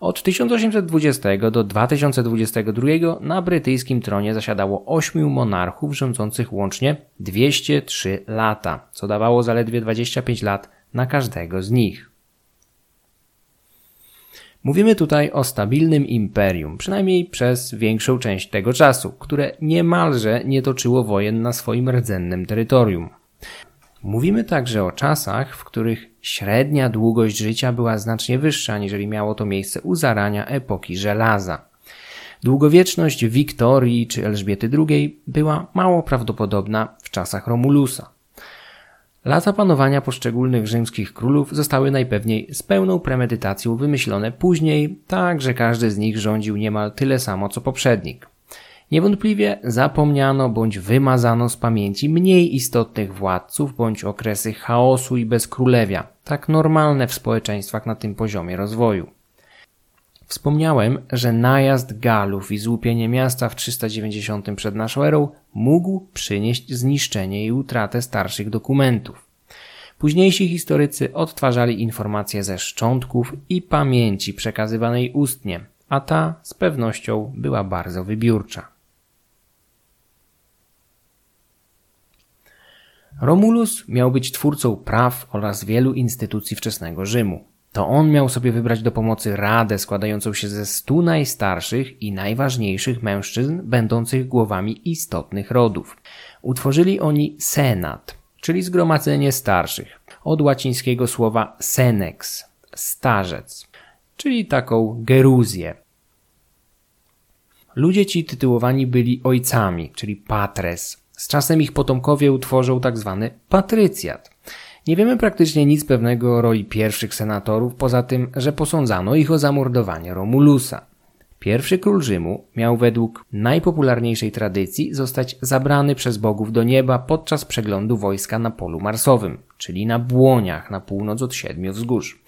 Od 1820 do 2022 na brytyjskim tronie zasiadało ośmiu monarchów rządzących łącznie 203 lata, co dawało zaledwie 25 lat na każdego z nich. Mówimy tutaj o stabilnym imperium, przynajmniej przez większą część tego czasu, które niemalże nie toczyło wojen na swoim rdzennym terytorium. Mówimy także o czasach, w których średnia długość życia była znacznie wyższa, aniżeli miało to miejsce u zarania epoki żelaza. Długowieczność Wiktorii czy Elżbiety II była mało prawdopodobna w czasach Romulusa. Lata panowania poszczególnych rzymskich królów zostały najpewniej z pełną premedytacją wymyślone później, tak że każdy z nich rządził niemal tyle samo co poprzednik. Niewątpliwie zapomniano bądź wymazano z pamięci mniej istotnych władców bądź okresy chaosu i bezkrólewia, tak normalne w społeczeństwach na tym poziomie rozwoju. Wspomniałem, że najazd Galów i złupienie miasta w 390 przed naszą erą mógł przynieść zniszczenie i utratę starszych dokumentów. Późniejsi historycy odtwarzali informacje ze szczątków i pamięci przekazywanej ustnie, a ta z pewnością była bardzo wybiórcza. Romulus miał być twórcą praw oraz wielu instytucji wczesnego Rzymu. To on miał sobie wybrać do pomocy radę składającą się ze stu najstarszych i najważniejszych mężczyzn będących głowami istotnych rodów. Utworzyli oni senat, czyli zgromadzenie starszych, od łacińskiego słowa senex, starzec, czyli taką geruzję. Ludzie ci tytułowani byli ojcami, czyli patres, z czasem ich potomkowie utworzą tak zwany patrycjat. Nie wiemy praktycznie nic pewnego o roli pierwszych senatorów, poza tym, że posądzano ich o zamordowanie Romulusa. Pierwszy król Rzymu miał według najpopularniejszej tradycji zostać zabrany przez bogów do nieba podczas przeglądu wojska na polu marsowym, czyli na błoniach na północ od siedmiu wzgórz.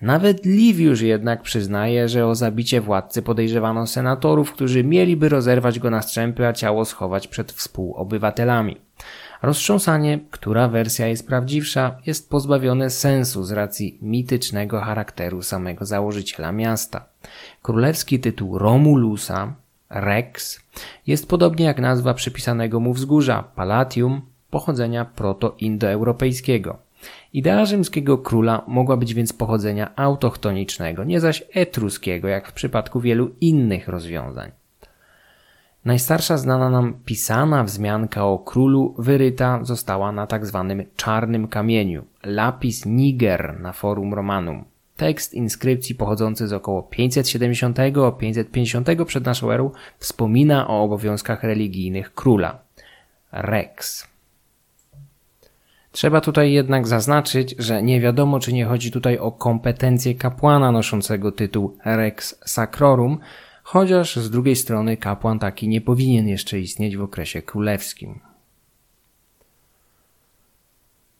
Nawet Liviusz jednak przyznaje, że o zabicie władcy podejrzewano senatorów, którzy mieliby rozerwać go na strzępy, a ciało schować przed współobywatelami. Roztrząsanie, która wersja jest prawdziwsza, jest pozbawione sensu z racji mitycznego charakteru samego założyciela miasta. Królewski tytuł Romulusa, Rex, jest podobnie jak nazwa przypisanego mu wzgórza, Palatium, pochodzenia proto-indoeuropejskiego. Idea rzymskiego króla mogła być więc pochodzenia autochtonicznego, nie zaś etruskiego, jak w przypadku wielu innych rozwiązań. Najstarsza znana nam pisana wzmianka o królu wyryta została na tak zwanym czarnym kamieniu, lapis niger na forum Romanum. Tekst inskrypcji pochodzący z około 570-550 przed naszą erą wspomina o obowiązkach religijnych króla. Rex. Trzeba tutaj jednak zaznaczyć, że nie wiadomo, czy nie chodzi tutaj o kompetencje kapłana noszącego tytuł Rex Sacrorum, chociaż z drugiej strony kapłan taki nie powinien jeszcze istnieć w okresie królewskim.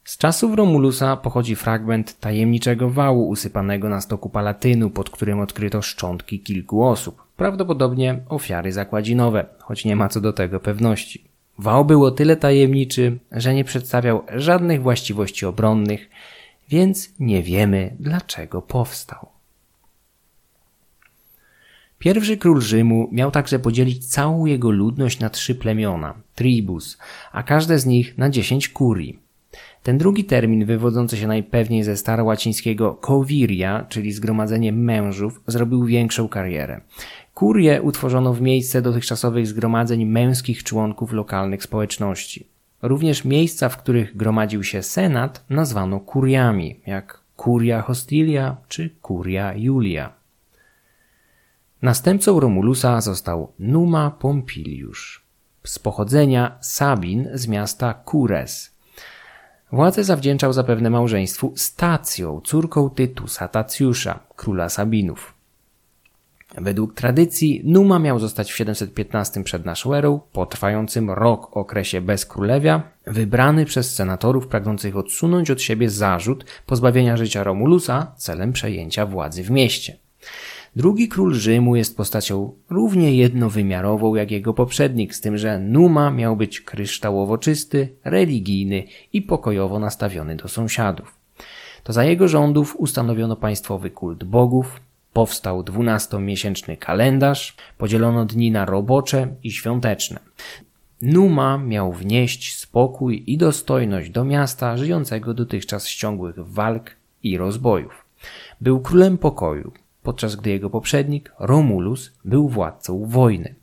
Z czasów Romulusa pochodzi fragment tajemniczego wału usypanego na stoku Palatynu, pod którym odkryto szczątki kilku osób, prawdopodobnie ofiary zakładzinowe, choć nie ma co do tego pewności. Wał był o tyle tajemniczy, że nie przedstawiał żadnych właściwości obronnych, więc nie wiemy dlaczego powstał. Pierwszy król Rzymu miał także podzielić całą jego ludność na trzy plemiona, tribus, a każde z nich na dziesięć kurii. Ten drugi termin, wywodzący się najpewniej ze starołacińskiego coviria, czyli zgromadzenie mężów, zrobił większą karierę. Kurie utworzono w miejsce dotychczasowych zgromadzeń męskich członków lokalnych społeczności. Również miejsca, w których gromadził się senat, nazwano kuriami, jak Curia Hostilia czy Curia Julia. Następcą Romulusa został Numa Pompiliusz, z pochodzenia Sabin z miasta Kures. Władzę zawdzięczał zapewne małżeństwu Stacją, córką Tytusa Tacjusza, króla Sabinów. Według tradycji Numa miał zostać w 715 przed naszą erą, po trwającym rok okresie bezkrólewia, wybrany przez senatorów pragnących odsunąć od siebie zarzut pozbawienia życia Romulusa celem przejęcia władzy w mieście. Drugi król Rzymu jest postacią równie jednowymiarową jak jego poprzednik, z tym, że Numa miał być kryształowo czysty, religijny i pokojowo nastawiony do sąsiadów. To za jego rządów ustanowiono państwowy kult bogów, powstał dwunastomiesięczny kalendarz, podzielono dni na robocze i świąteczne. Numa miał wnieść spokój i dostojność do miasta żyjącego dotychczas z ciągłych walk i rozbojów. Był królem pokoju, podczas gdy jego poprzednik, Romulus, był władcą wojny.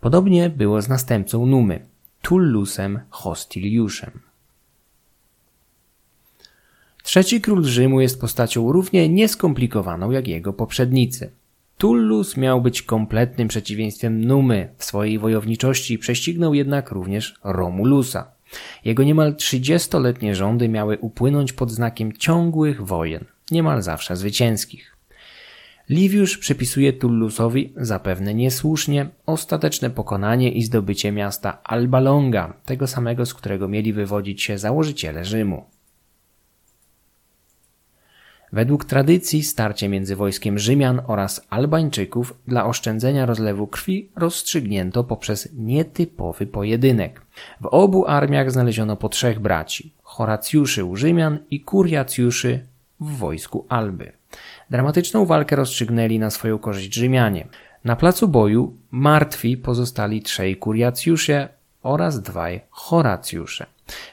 Podobnie było z następcą Numy, Tullusem Hostiliuszem. Trzeci król Rzymu jest postacią równie nieskomplikowaną jak jego poprzednicy. Tullus miał być kompletnym przeciwieństwem Numy. W swojej wojowniczości prześcignął jednak również Romulusa. Jego niemal trzydziestoletnie rządy miały upłynąć pod znakiem ciągłych wojen, niemal zawsze zwycięskich. Liviusz przypisuje Tullusowi, zapewne niesłusznie, ostateczne pokonanie i zdobycie miasta Alba Longa, tego samego, z którego mieli wywodzić się założyciele Rzymu. Według tradycji starcie między wojskiem Rzymian oraz Albańczyków dla oszczędzenia rozlewu krwi rozstrzygnięto poprzez nietypowy pojedynek. W obu armiach znaleziono po trzech braci: Horacjuszy u Rzymian i Kuriacjuszy w wojsku Alby. Dramatyczną walkę rozstrzygnęli na swoją korzyść Rzymianie. Na placu boju martwi pozostali trzej kuriacjusze oraz dwaj horacjusze.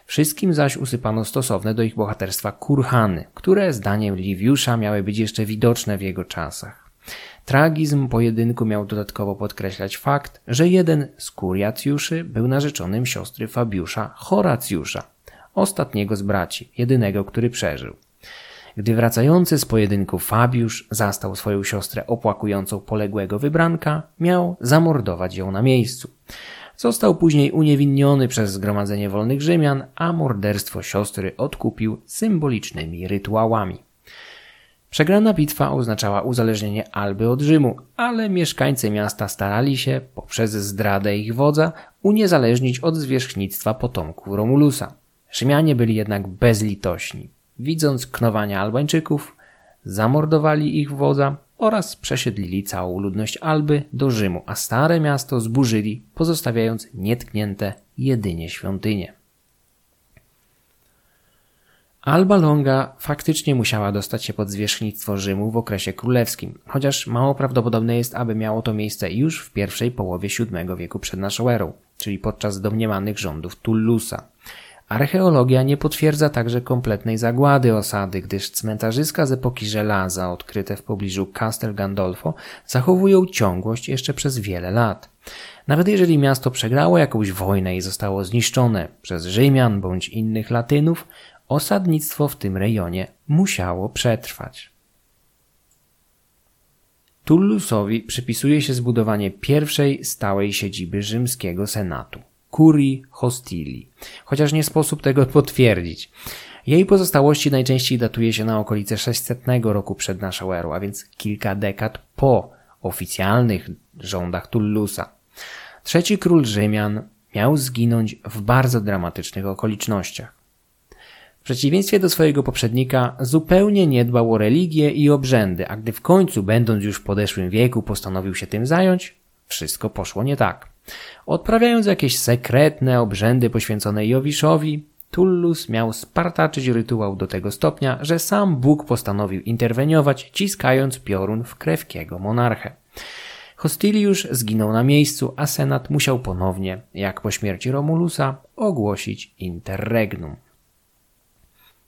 Wszystkim zaś usypano stosowne do ich bohaterstwa kurhany, które zdaniem Liviusza miały być jeszcze widoczne w jego czasach. Tragizm pojedynku miał dodatkowo podkreślać fakt, że jeden z kuriacjuszy był narzeczonym siostry Fabiusza Horacjusza, ostatniego z braci, jedynego, który przeżył. Gdy wracający z pojedynku Fabiusz zastał swoją siostrę opłakującą poległego wybranka, miał zamordować ją na miejscu. Został później uniewinniony przez zgromadzenie wolnych Rzymian, a morderstwo siostry odkupił symbolicznymi rytuałami. Przegrana bitwa oznaczała uzależnienie Alby od Rzymu, ale mieszkańcy miasta starali się, poprzez zdradę ich wodza, uniezależnić od zwierzchnictwa potomków Romulusa. Rzymianie byli jednak bezlitośni widząc knowania Albańczyków, zamordowali ich wodza oraz przesiedlili całą ludność Alby do Rzymu, a stare miasto zburzyli, pozostawiając nietknięte jedynie świątynie. Alba Longa faktycznie musiała dostać się pod zwierzchnictwo Rzymu w okresie królewskim, chociaż mało prawdopodobne jest, aby miało to miejsce już w pierwszej połowie VII wieku przed naszą erą, czyli podczas domniemanych rządów Tullusa. Archeologia nie potwierdza także kompletnej zagłady osady, gdyż cmentarzyska z epoki żelaza odkryte w pobliżu Castel Gandolfo zachowują ciągłość jeszcze przez wiele lat. Nawet jeżeli miasto przegrało jakąś wojnę i zostało zniszczone przez Rzymian bądź innych Latynów, osadnictwo w tym rejonie musiało przetrwać. Tullusowi przypisuje się zbudowanie pierwszej stałej siedziby rzymskiego senatu, Curii Hostili, chociaż nie sposób tego potwierdzić. Jej pozostałości najczęściej datuje się na okolice 600 roku przed naszą erą, a więc kilka dekad po oficjalnych rządach Tullusa. Trzeci król Rzymian miał zginąć w bardzo dramatycznych okolicznościach. W przeciwieństwie do swojego poprzednika zupełnie nie dbał o religię i obrzędy, a gdy w końcu, będąc już w podeszłym wieku, postanowił się tym zająć, wszystko poszło nie tak. Odprawiając jakieś sekretne obrzędy poświęcone Jowiszowi, Tullus miał spartaczyć rytuał do tego stopnia, że sam Bóg postanowił interweniować, ciskając piorun w krewkiego monarchę. Hostiliusz zginął na miejscu, a senat musiał ponownie, jak po śmierci Romulusa, ogłosić interregnum.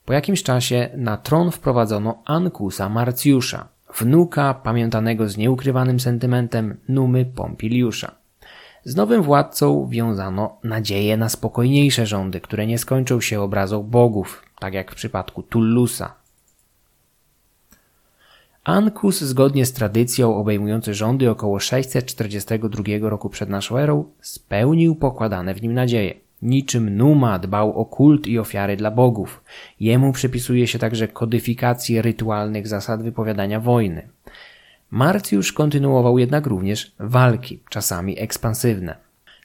Po jakimś czasie na tron wprowadzono Ankusa Marcjusza, wnuka pamiętanego z nieukrywanym sentymentem Numy Pompiliusza. Z nowym władcą wiązano nadzieję na spokojniejsze rządy, które nie skończą się obrazą bogów, tak jak w przypadku Tullusa. Ankus, zgodnie z tradycją obejmujący rządy około 642 roku przed naszą erą, spełnił pokładane w nim nadzieje. Niczym Numa dbał o kult i ofiary dla bogów. Jemu przypisuje się także kodyfikację rytualnych zasad wypowiadania wojny. Marcjusz kontynuował jednak również walki, czasami ekspansywne.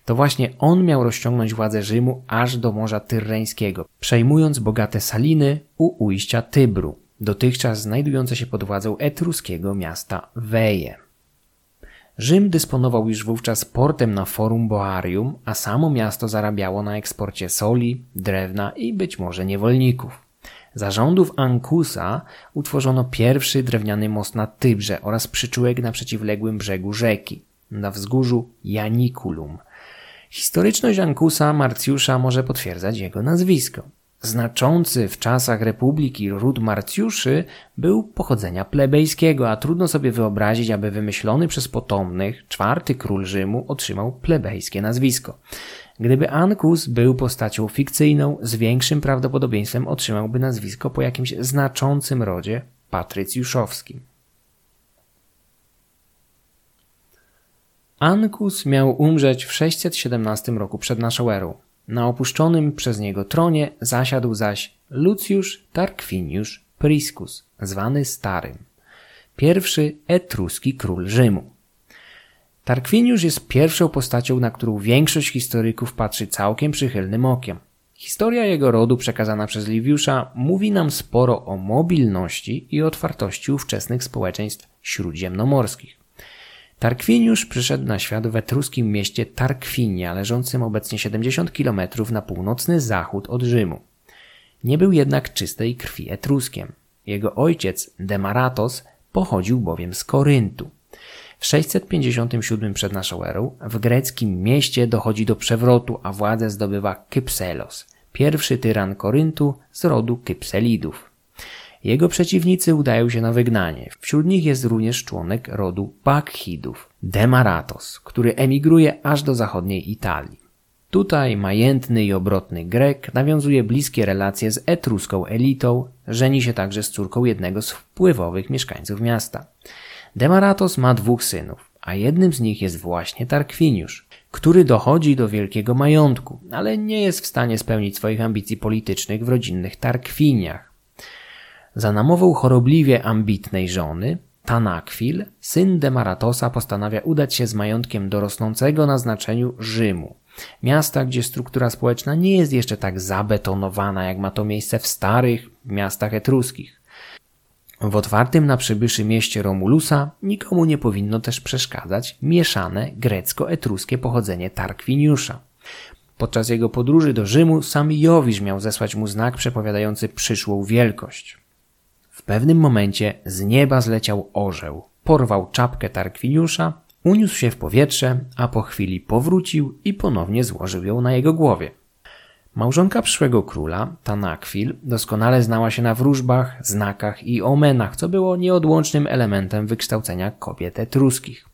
To właśnie on miał rozciągnąć władzę Rzymu aż do Morza Tyrreńskiego, przejmując bogate saliny u ujścia Tybru, dotychczas znajdujące się pod władzą etruskiego miasta Weje. Rzym dysponował już wówczas portem na Forum Boarium, a samo miasto zarabiało na eksporcie soli, drewna i być może niewolników. Za rządów Ankusa utworzono pierwszy drewniany most na Tybrze oraz przyczółek na przeciwległym brzegu rzeki, na wzgórzu Janiculum. Historyczność Ankusa Marcjusza może potwierdzać jego nazwisko. Znaczący w czasach republiki ród Marcjuszy był pochodzenia plebejskiego, a trudno sobie wyobrazić, aby wymyślony przez potomnych czwarty król Rzymu otrzymał plebejskie nazwisko. Gdyby Ankus był postacią fikcyjną, z większym prawdopodobieństwem otrzymałby nazwisko po jakimś znaczącym rodzie patrycjuszowskim. Ankus miał umrzeć w 617 roku przed naszą erą. Na opuszczonym przez niego tronie zasiadł zaś Lucjusz Tarquinius Priscus, zwany Starym, pierwszy etruski król Rzymu. Tarquinius jest pierwszą postacią, na którą większość historyków patrzy całkiem przychylnym okiem. Historia jego rodu przekazana przez Liviusza mówi nam sporo o mobilności i otwartości ówczesnych społeczeństw śródziemnomorskich. Tarquiniusz przyszedł na świat w etruskim mieście Tarquinia, leżącym obecnie 70 km na północny zachód od Rzymu. Nie był jednak czystej krwi etruskiem. Jego ojciec, Demaratos, pochodził bowiem z Koryntu. W 657 przed naszą erą w greckim mieście dochodzi do przewrotu, a władzę zdobywa Kypselos, pierwszy tyran Koryntu z rodu Kypselidów. Jego przeciwnicy udają się na wygnanie. Wśród nich jest również członek rodu Bakhidów, Demaratos, który emigruje aż do zachodniej Italii. Tutaj majętny i obrotny Grek nawiązuje bliskie relacje z etruską elitą, żeni się także z córką jednego z wpływowych mieszkańców miasta. Demaratos ma dwóch synów, a jednym z nich jest właśnie Tarkwiniusz, który dochodzi do wielkiego majątku, ale nie jest w stanie spełnić swoich ambicji politycznych w rodzinnych Tarkwiniach. Za namową chorobliwie ambitnej żony, Tanakwil, syn Demaratosa postanawia udać się z majątkiem do rosnącego na znaczeniu Rzymu, miasta, gdzie struktura społeczna nie jest jeszcze tak zabetonowana, jak ma to miejsce w starych miastach etruskich. W otwartym na przybyszy mieście Romulusa nikomu nie powinno też przeszkadzać mieszane grecko-etruskie pochodzenie Tarkwiniusza. Podczas jego podróży do Rzymu sam Jowisz miał zesłać mu znak przepowiadający przyszłą wielkość. W pewnym momencie z nieba zleciał orzeł, porwał czapkę Tarkwiniusza, uniósł się w powietrze, a po chwili powrócił i ponownie złożył ją na jego głowie. Małżonka przyszłego króla, Tanakwil, doskonale znała się na wróżbach, znakach i omenach, co było nieodłącznym elementem wykształcenia kobiet etruskich.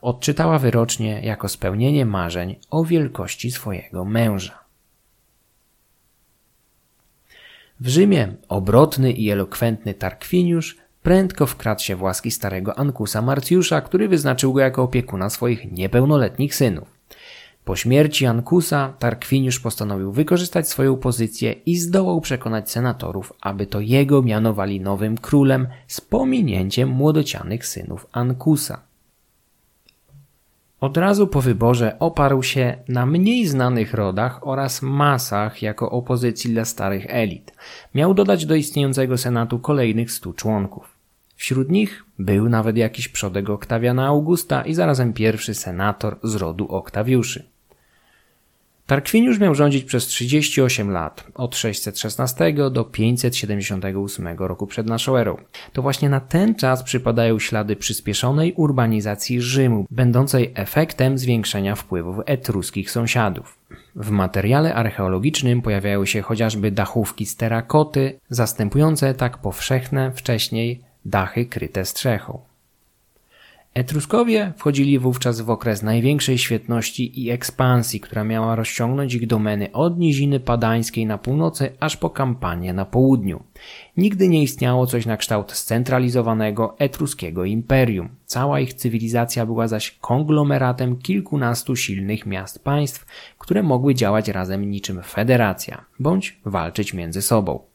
Odczytała wyrocznie jako spełnienie marzeń o wielkości swojego męża. W Rzymie obrotny i elokwentny Tarkwiniusz prędko wkradł się w łaski starego Ankusa Marcjusza, który wyznaczył go jako opiekuna swoich niepełnoletnich synów. Po śmierci Ankusa Tarkwiniusz postanowił wykorzystać swoją pozycję i zdołał przekonać senatorów, aby to jego mianowali nowym królem z pominięciem młodocianych synów Ankusa. Od razu po wyborze oparł się na mniej znanych rodach oraz masach jako opozycji dla starych elit. Miał dodać do istniejącego senatu kolejnych stu członków. Wśród nich był nawet jakiś przodek Oktawiana Augusta i zarazem pierwszy senator z rodu Oktawiuszy. Tarkwiniusz miał rządzić przez 38 lat, od 616 do 578 roku przed naszą erą. To właśnie na ten czas przypadają ślady przyspieszonej urbanizacji Rzymu, będącej efektem zwiększenia wpływów etruskich sąsiadów. W materiale archeologicznym pojawiają się chociażby dachówki z terakoty, zastępujące tak powszechne wcześniej dachy kryte strzechą. Etruskowie wchodzili wówczas w okres największej świetności i ekspansji, która miała rozciągnąć ich domeny od niziny padańskiej na północy aż po kampanię na południu. Nigdy nie istniało coś na kształt scentralizowanego etruskiego imperium. Cała ich cywilizacja była zaś konglomeratem kilkunastu silnych miast państw, które mogły działać razem niczym federacja, bądź walczyć między sobą.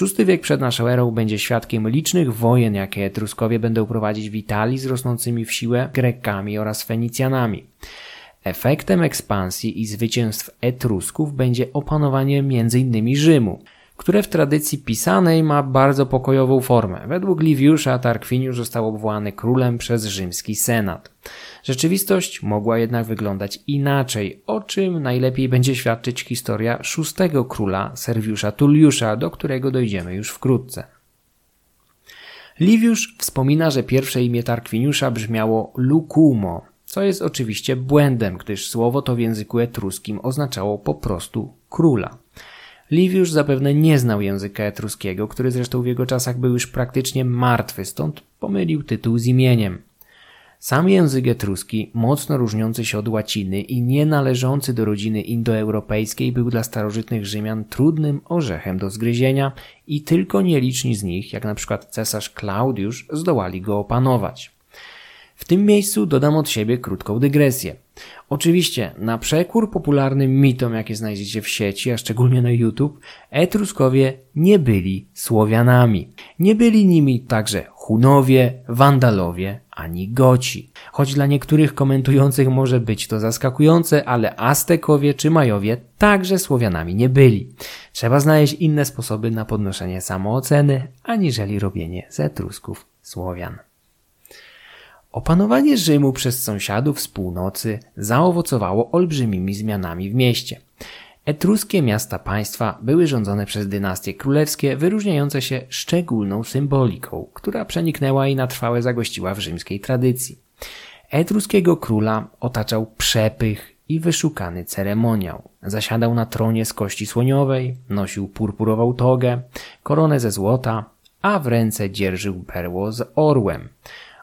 VI wiek przed naszą erą będzie świadkiem licznych wojen, jakie Etruskowie będą prowadzić w Italii z rosnącymi w siłę Grekami oraz Fenicjanami. Efektem ekspansji i zwycięstw Etrusków będzie opanowanie m.in. Rzymu, które w tradycji pisanej ma bardzo pokojową formę. Według Liviusza Tarquiniusz został obwołany królem przez rzymski senat. Rzeczywistość mogła jednak wyglądać inaczej, o czym najlepiej będzie świadczyć historia szóstego króla Serwiusza Tulliusza, do którego dojdziemy już wkrótce. Liviusz wspomina, że pierwsze imię Tarquiniusza brzmiało Lucumo, co jest oczywiście błędem, gdyż słowo to w języku etruskim oznaczało po prostu króla. Liviusz zapewne nie znał języka etruskiego, który zresztą w jego czasach był już praktycznie martwy, stąd pomylił tytuł z imieniem. Sam język etruski, mocno różniący się od łaciny i nie należący do rodziny indoeuropejskiej, był dla starożytnych Rzymian trudnym orzechem do zgryzienia i tylko nieliczni z nich, jak na przykład cesarz Klaudiusz, zdołali go opanować. W tym miejscu dodam od siebie krótką dygresję. Oczywiście, na przekór popularnym mitom, jakie znajdziecie w sieci, a szczególnie na YouTube, Etruskowie nie byli Słowianami. Nie byli nimi także Hunowie, Wandalowie ani Goci. Choć dla niektórych komentujących może być to zaskakujące, ale Aztekowie czy Majowie także Słowianami nie byli. Trzeba znaleźć inne sposoby na podnoszenie samooceny, aniżeli robienie z Etrusków Słowian. Opanowanie Rzymu przez sąsiadów z północy zaowocowało olbrzymimi zmianami w mieście. Etruskie miasta państwa były rządzone przez dynastie królewskie, wyróżniające się szczególną symboliką, która przeniknęła i na trwałe zagościła w rzymskiej tradycji. Etruskiego króla otaczał przepych i wyszukany ceremoniał. Zasiadał na tronie z kości słoniowej, nosił purpurową togę, koronę ze złota, a w ręce dzierżył perło z orłem.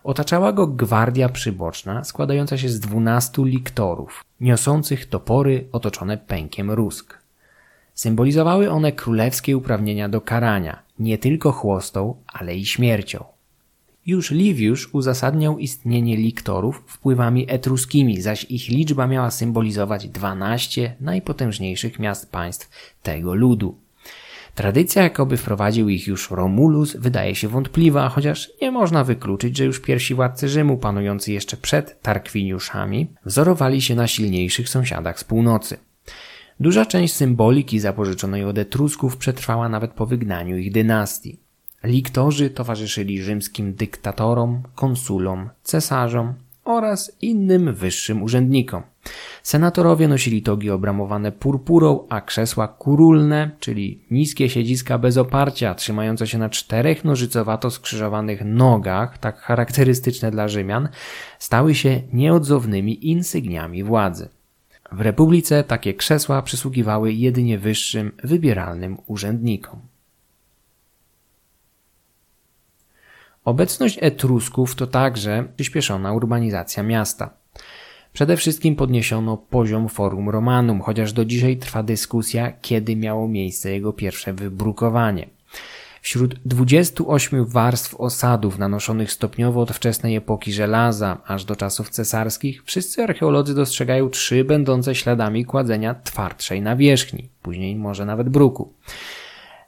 Otaczała go gwardia przyboczna składająca się z dwunastu liktorów, niosących topory otoczone pękiem rusk. Symbolizowały one królewskie uprawnienia do karania, nie tylko chłostą, ale i śmiercią. Już Liviusz uzasadniał istnienie liktorów wpływami etruskimi, zaś ich liczba miała symbolizować dwanaście najpotężniejszych miast państw tego ludu. Tradycja, jakoby wprowadził ich już Romulus, wydaje się wątpliwa, chociaż nie można wykluczyć, że już pierwsi władcy Rzymu, panujący jeszcze przed Tarkwiniuszami, wzorowali się na silniejszych sąsiadach z północy. Duża część symboliki zapożyczonej od Etrusków przetrwała nawet po wygnaniu ich dynastii. Liktorzy towarzyszyli rzymskim dyktatorom, konsulom, cesarzom oraz innym wyższym urzędnikom. Senatorowie nosili togi obramowane purpurą, a krzesła kurulne, czyli niskie siedziska bez oparcia, trzymające się na czterech nożycowato skrzyżowanych nogach, tak charakterystyczne dla Rzymian, stały się nieodzownymi insygniami władzy. W Republice takie krzesła przysługiwały jedynie wyższym, wybieralnym urzędnikom. Obecność Etrusków to także przyspieszona urbanizacja miasta. Przede wszystkim podniesiono poziom Forum Romanum, chociaż do dzisiaj trwa dyskusja, kiedy miało miejsce jego pierwsze wybrukowanie. Wśród 28 warstw osadów nanoszonych stopniowo od wczesnej epoki żelaza aż do czasów cesarskich, wszyscy archeolodzy dostrzegają trzy będące śladami kładzenia twardszej nawierzchni, później może nawet bruku.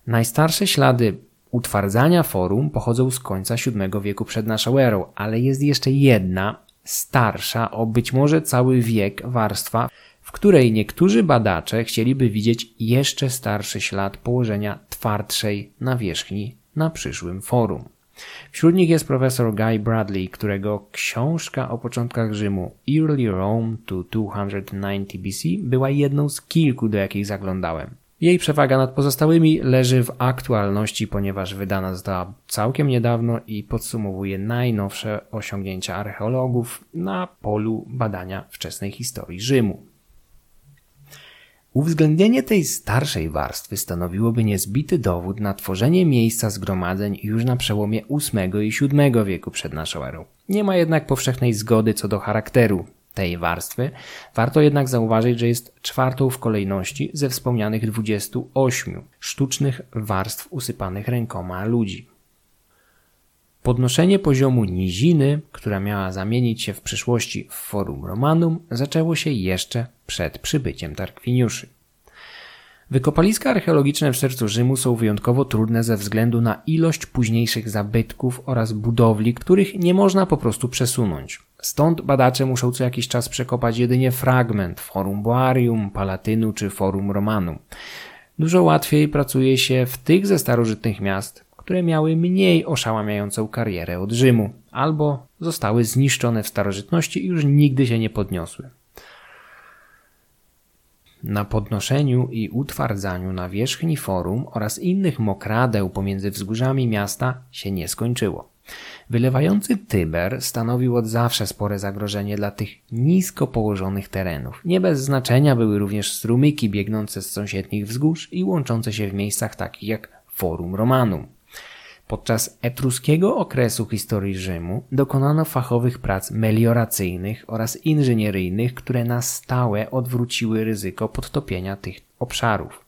Najstarsze ślady utwardzania forum pochodzą z końca VII wieku przed naszą erą, ale jest jeszcze jedna, starsza o być może cały wiek warstwa, w której niektórzy badacze chcieliby widzieć jeszcze starszy ślad położenia twardszej nawierzchni na przyszłym forum. Wśród nich jest profesor Guy Bradley, którego książka o początkach Rzymu Early Rome to 290 BC była jedną z kilku, do jakich zaglądałem. Jej przewaga nad pozostałymi leży w aktualności, ponieważ wydana została całkiem niedawno i podsumowuje najnowsze osiągnięcia archeologów na polu badania wczesnej historii Rzymu. Uwzględnienie tej starszej warstwy stanowiłoby niezbity dowód na tworzenie miejsca zgromadzeń już na przełomie VIII i VII wieku przed naszą erą. Nie ma jednak powszechnej zgody co do charakteru tej warstwy. Warto jednak zauważyć, że jest czwartą w kolejności ze wspomnianych 28 sztucznych warstw usypanych rękoma ludzi. Podnoszenie poziomu niziny, która miała zamienić się w przyszłości w Forum Romanum, zaczęło się jeszcze przed przybyciem Tarkwiniuszy. Wykopaliska archeologiczne w sercu Rzymu są wyjątkowo trudne ze względu na ilość późniejszych zabytków oraz budowli, których nie można po prostu przesunąć. Stąd badacze muszą co jakiś czas przekopać jedynie fragment Forum Boarium, Palatynu czy Forum Romanum. Dużo łatwiej pracuje się w tych ze starożytnych miast, które miały mniej oszałamiającą karierę od Rzymu, albo zostały zniszczone w starożytności i już nigdy się nie podniosły. Na podnoszeniu i utwardzaniu nawierzchni forum oraz innych mokradeł pomiędzy wzgórzami miasta się nie skończyło. Wylewający Tyber stanowił od zawsze spore zagrożenie dla tych nisko położonych terenów. Nie bez znaczenia były również strumyki biegnące z sąsiednich wzgórz i łączące się w miejscach takich jak Forum Romanum. Podczas etruskiego okresu historii Rzymu dokonano fachowych prac melioracyjnych oraz inżynieryjnych, które na stałe odwróciły ryzyko podtopienia tych obszarów.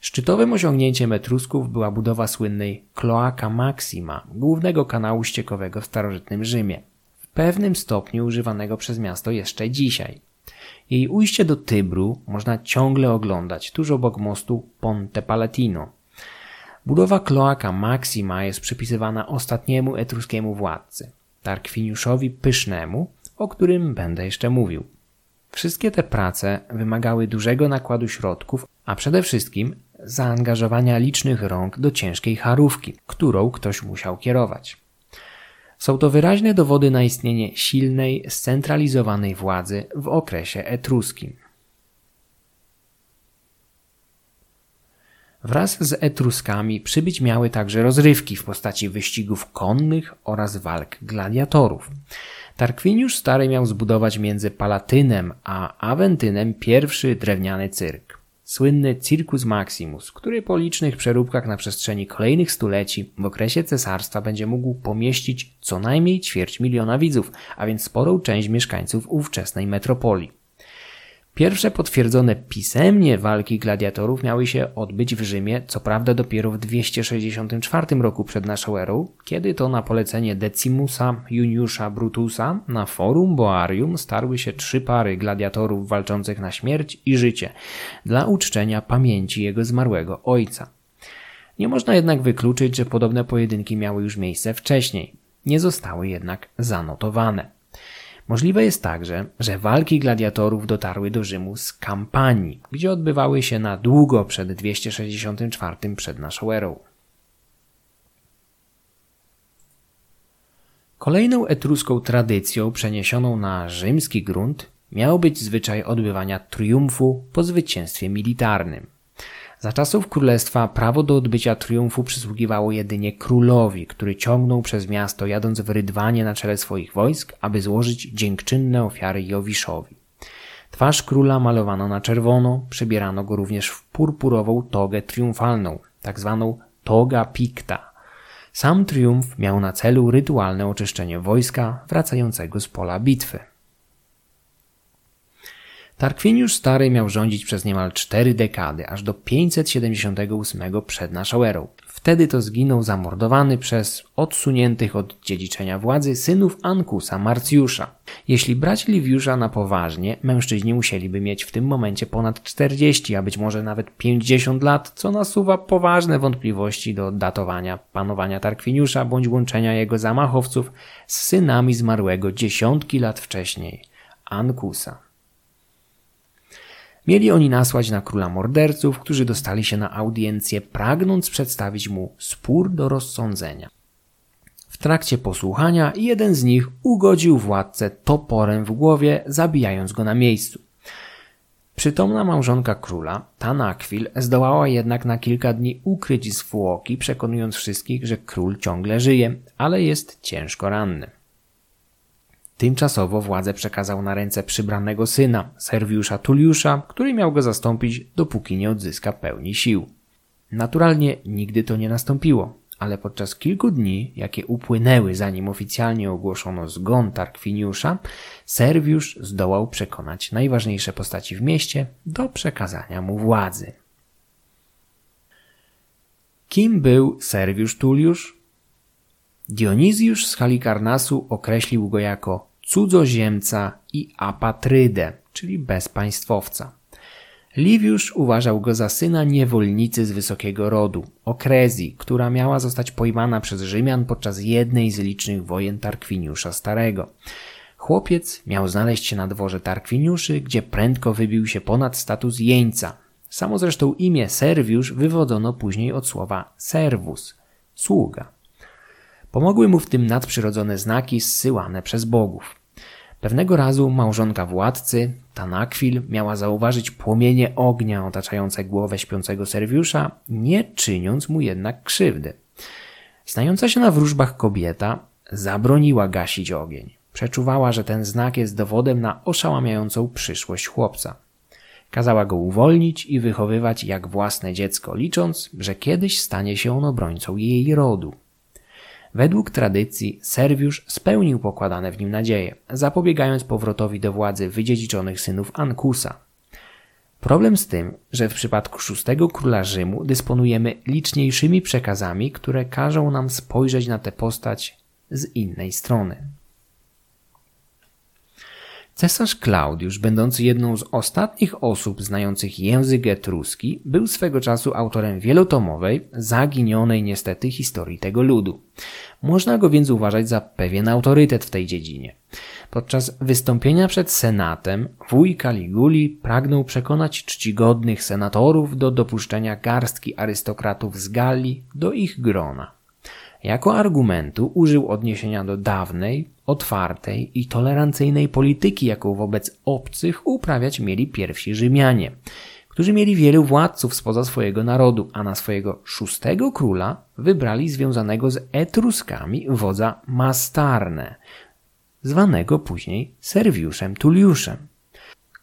Szczytowym osiągnięciem Etrusków była budowa słynnej Cloaca Maxima, głównego kanału ściekowego w starożytnym Rzymie, w pewnym stopniu używanego przez miasto jeszcze dzisiaj. Jej ujście do Tybru można ciągle oglądać tuż obok mostu Ponte Palatino, Budowa kloaka Maxima jest przypisywana ostatniemu etruskiemu władcy, Tarkwiniuszowi Pysznemu, o którym będę jeszcze mówił. Wszystkie te prace wymagały dużego nakładu środków, a przede wszystkim zaangażowania licznych rąk do ciężkiej charówki, którą ktoś musiał kierować. Są to wyraźne dowody na istnienie silnej, scentralizowanej władzy w okresie etruskim. Wraz z Etruskami przybyć miały także rozrywki w postaci wyścigów konnych oraz walk gladiatorów. Tarkwiniusz Stary miał zbudować między Palatynem a Aventynem pierwszy drewniany cyrk. Słynny Circus Maximus, który po licznych przeróbkach na przestrzeni kolejnych stuleci w okresie cesarstwa będzie mógł pomieścić co najmniej ćwierć miliona widzów, a więc sporą część mieszkańców ówczesnej metropolii. Pierwsze potwierdzone pisemnie walki gladiatorów miały się odbyć w Rzymie, co prawda dopiero w 264 roku przed naszą erą, kiedy to na polecenie Decimusa Juniusza Brutusa na forum Boarium starły się trzy pary gladiatorów walczących na śmierć i życie dla uczczenia pamięci jego zmarłego ojca. Nie można jednak wykluczyć, że podobne pojedynki miały już miejsce wcześniej. Nie zostały jednak zanotowane. Możliwe jest także, że walki gladiatorów dotarły do Rzymu z kampanii, gdzie odbywały się na długo przed 264 przed naszą erą. Kolejną etruską tradycją przeniesioną na rzymski grunt miał być zwyczaj odbywania triumfu po zwycięstwie militarnym. Za czasów królestwa prawo do odbycia triumfu przysługiwało jedynie królowi, który ciągnął przez miasto jadąc w rydwanie na czele swoich wojsk, aby złożyć dziękczynne ofiary Jowiszowi. Twarz króla malowano na czerwono, przebierano go również w purpurową togę triumfalną, tak zwaną toga picta. Sam triumf miał na celu rytualne oczyszczenie wojska wracającego z pola bitwy. Tarkwiniusz Stary miał rządzić przez niemal cztery dekady, aż do 578 przed naszą erą. Wtedy to zginął zamordowany przez odsuniętych od dziedziczenia władzy synów Ankusa Marcjusza. Jeśli brać Liwiusza na poważnie, mężczyźni musieliby mieć w tym momencie ponad 40, a być może nawet 50 lat, co nasuwa poważne wątpliwości do datowania panowania Tarkwiniusza bądź łączenia jego zamachowców z synami zmarłego dziesiątki lat wcześniej, Ankusa. Mieli oni nasłać na króla morderców, którzy dostali się na audiencję, pragnąc przedstawić mu spór do rozsądzenia. W trakcie posłuchania jeden z nich ugodził władcę toporem w głowie, zabijając go na miejscu. Przytomna małżonka króla, Tanakwil, zdołała jednak na kilka dni ukryć zwłoki, przekonując wszystkich, że król ciągle żyje, ale jest ciężko ranny. Tymczasowo władzę przekazał na ręce przybranego syna, Serwiusza Tuliusza, który miał go zastąpić, dopóki nie odzyska pełni sił. Naturalnie nigdy to nie nastąpiło, ale podczas kilku dni, jakie upłynęły zanim oficjalnie ogłoszono zgon Tarkwiniusza, Serwiusz zdołał przekonać najważniejsze postaci w mieście do przekazania mu władzy. Kim był Serwiusz Tuliusz? Dionizjusz z Halikarnasu określił go jako cudzoziemca i apatrydę, czyli bezpaństwowca. Liwiusz uważał go za syna niewolnicy z wysokiego rodu, Okrezji, która miała zostać pojmana przez Rzymian podczas jednej z licznych wojen Tarkwiniusza Starego. Chłopiec miał znaleźć się na dworze Tarkwiniuszy, gdzie prędko wybił się ponad status jeńca. Samo zresztą imię Serwiusz wywodzono później od słowa servus, sługa. Pomogły mu w tym nadprzyrodzone znaki zsyłane przez bogów. Pewnego razu małżonka władcy, Tanakwil, miała zauważyć płomienie ognia otaczające głowę śpiącego Serwiusza, nie czyniąc mu jednak krzywdy. Znająca się na wróżbach kobieta zabroniła gasić ogień. Przeczuwała, że ten znak jest dowodem na oszałamiającą przyszłość chłopca. Kazała go uwolnić i wychowywać jak własne dziecko, licząc, że kiedyś stanie się on obrońcą jej rodu. Według tradycji Serwiusz spełnił pokładane w nim nadzieje, zapobiegając powrotowi do władzy wydziedziczonych synów Ankusa. Problem z tym, że w przypadku szóstego króla Rzymu dysponujemy liczniejszymi przekazami, które każą nam spojrzeć na tę postać z innej strony. Cesarz Klaudiusz, będący jedną z ostatnich osób znających język etruski, był swego czasu autorem wielotomowej, zaginionej niestety historii tego ludu. Można go więc uważać za pewien autorytet w tej dziedzinie. Podczas wystąpienia przed Senatem wuj Caliguli pragnął przekonać czcigodnych senatorów do dopuszczenia garstki arystokratów z Galii do ich grona. Jako argumentu użył odniesienia do dawnej, otwartej i tolerancyjnej polityki, jaką wobec obcych uprawiać mieli pierwsi Rzymianie, którzy mieli wielu władców spoza swojego narodu, a na swojego szóstego króla wybrali związanego z Etruskami wodza Mastarne, zwanego później Serwiuszem Tulliuszem.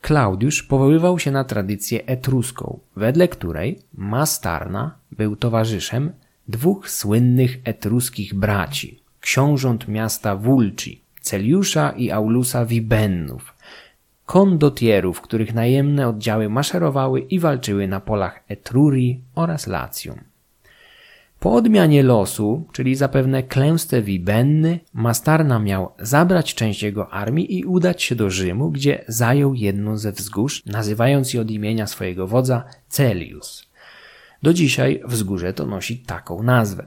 Klaudiusz powoływał się na tradycję etruską, wedle której Mastarna był towarzyszem dwóch słynnych etruskich braci, książąt miasta Vulci, Celiusza i Aulusa Vibennów, kondotierów, których najemne oddziały maszerowały i walczyły na polach Etrurii oraz Lacjum. Po odmianie losu, czyli zapewne klęsce Wibenny, Mastarna miał zabrać część jego armii i udać się do Rzymu, gdzie zajął jedną ze wzgórz, nazywając je od imienia swojego wodza Celius. Do dzisiaj wzgórze to nosi taką nazwę.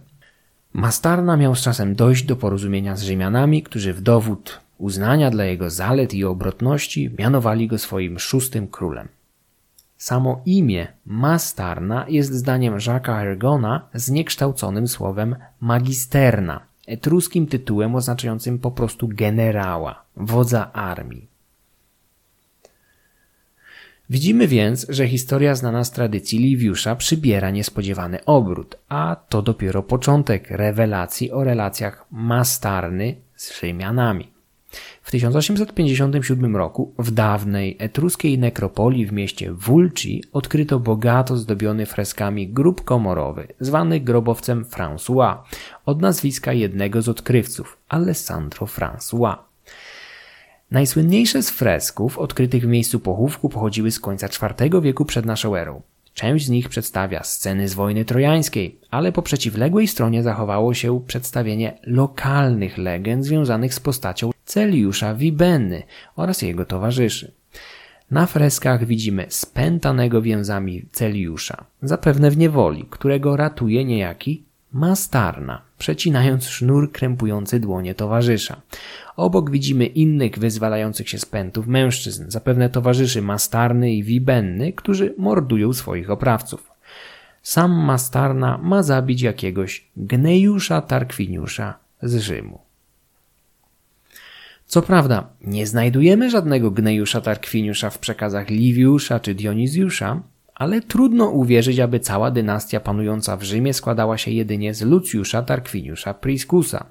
Mastarna miał z czasem dojść do porozumienia z Rzymianami, którzy w dowód uznania dla jego zalet i obrotności mianowali go swoim szóstym królem. Samo imię Mastarna jest zdaniem Jacques'a Ergona zniekształconym słowem magisterna, etruskim tytułem oznaczającym po prostu generała, wodza armii. Widzimy więc, że historia znana z tradycji Liwiusza przybiera niespodziewany obrót, a to dopiero początek rewelacji o relacjach Mastarny z Rzymianami. W 1857 roku w dawnej etruskiej nekropolii w mieście Vulci odkryto bogato zdobiony freskami grób komorowy, zwany grobowcem François, od nazwiska jednego z odkrywców, Alessandro François. Najsłynniejsze z fresków odkrytych w miejscu pochówku pochodziły z końca IV wieku przed naszą erą. Część z nich przedstawia sceny z wojny trojańskiej, ale po przeciwległej stronie zachowało się przedstawienie lokalnych legend związanych z postacią Celiusza Wibenny oraz jego towarzyszy. Na freskach widzimy spętanego więzami Celiusza, zapewne w niewoli, którego ratuje niejaki Mastarna, przecinając sznur krępujący dłonie towarzysza. Obok widzimy innych wyzwalających się z pętów mężczyzn, zapewne towarzyszy Mastarny i Wibenny, którzy mordują swoich oprawców. Sam Mastarna ma zabić jakiegoś Gnejusza Tarkwiniusza z Rzymu. Co prawda, nie znajdujemy żadnego Gnejusza Tarkwiniusza w przekazach Liwiusza czy Dionizjusza, ale trudno uwierzyć, aby cała dynastia panująca w Rzymie składała się jedynie z Lucjusza Tarquiniusza Priscusa.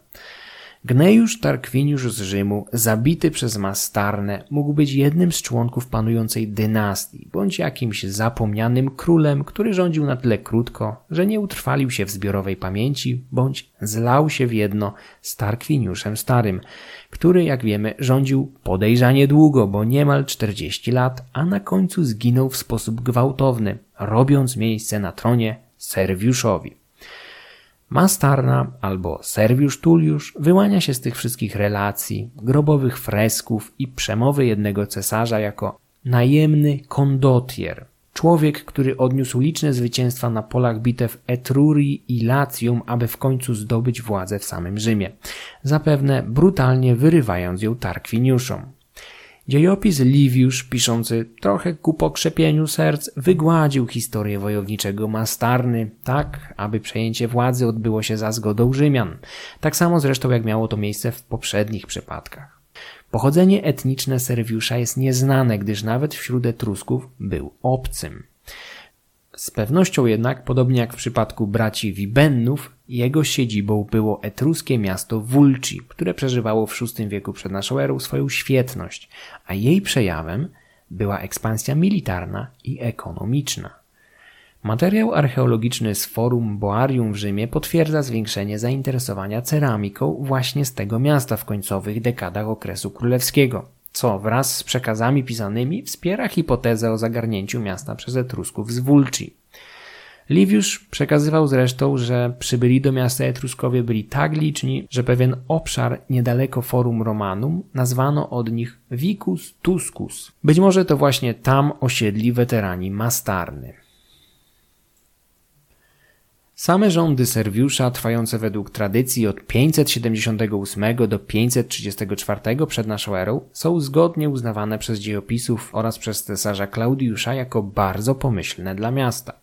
Gnejusz Tarquiniusz z Rzymu, zabity przez Mastarnę, mógł być jednym z członków panującej dynastii, bądź jakimś zapomnianym królem, który rządził na tyle krótko, że nie utrwalił się w zbiorowej pamięci, bądź zlał się w jedno z Tarquiniuszem Starym, który, jak wiemy, rządził podejrzanie długo, bo niemal 40 lat, a na końcu zginął w sposób gwałtowny, robiąc miejsce na tronie Serwiuszowi. Mastarna albo Serwiusz Tulliusz wyłania się z tych wszystkich relacji, grobowych fresków i przemowy jednego cesarza jako najemny kondotier, człowiek, który odniósł liczne zwycięstwa na polach bitew Etrurii i Latium, aby w końcu zdobyć władzę w samym Rzymie, zapewne brutalnie wyrywając ją Tarkwiniuszom. Dziejopis Liviusz, piszący trochę ku pokrzepieniu serc, wygładził historię wojowniczego Mastarny, tak aby przejęcie władzy odbyło się za zgodą Rzymian, tak samo zresztą jak miało to miejsce w poprzednich przypadkach. Pochodzenie etniczne Serwiusza jest nieznane, gdyż nawet wśród Etrusków był obcym. Z pewnością jednak, podobnie jak w przypadku braci Wibennów, jego siedzibą było etruskie miasto Vulci, które przeżywało w VI wieku przed naszą erą swoją świetność, a jej przejawem była ekspansja militarna i ekonomiczna. Materiał archeologiczny z Forum Boarium w Rzymie potwierdza zwiększenie zainteresowania ceramiką właśnie z tego miasta w końcowych dekadach okresu królewskiego, co wraz z przekazami pisanymi wspiera hipotezę o zagarnięciu miasta przez Etrusków z Vulci. Liviusz przekazywał zresztą, że przybyli do miasta Etruskowie byli tak liczni, że pewien obszar niedaleko Forum Romanum nazwano od nich Vicus Tuscus. Być może to właśnie tam osiedli weterani Mastarny. Same rządy Serwiusza, trwające według tradycji od 578 do 534 przed naszą erą, są zgodnie uznawane przez dziejopisów oraz przez cesarza Klaudiusza jako bardzo pomyślne dla miasta.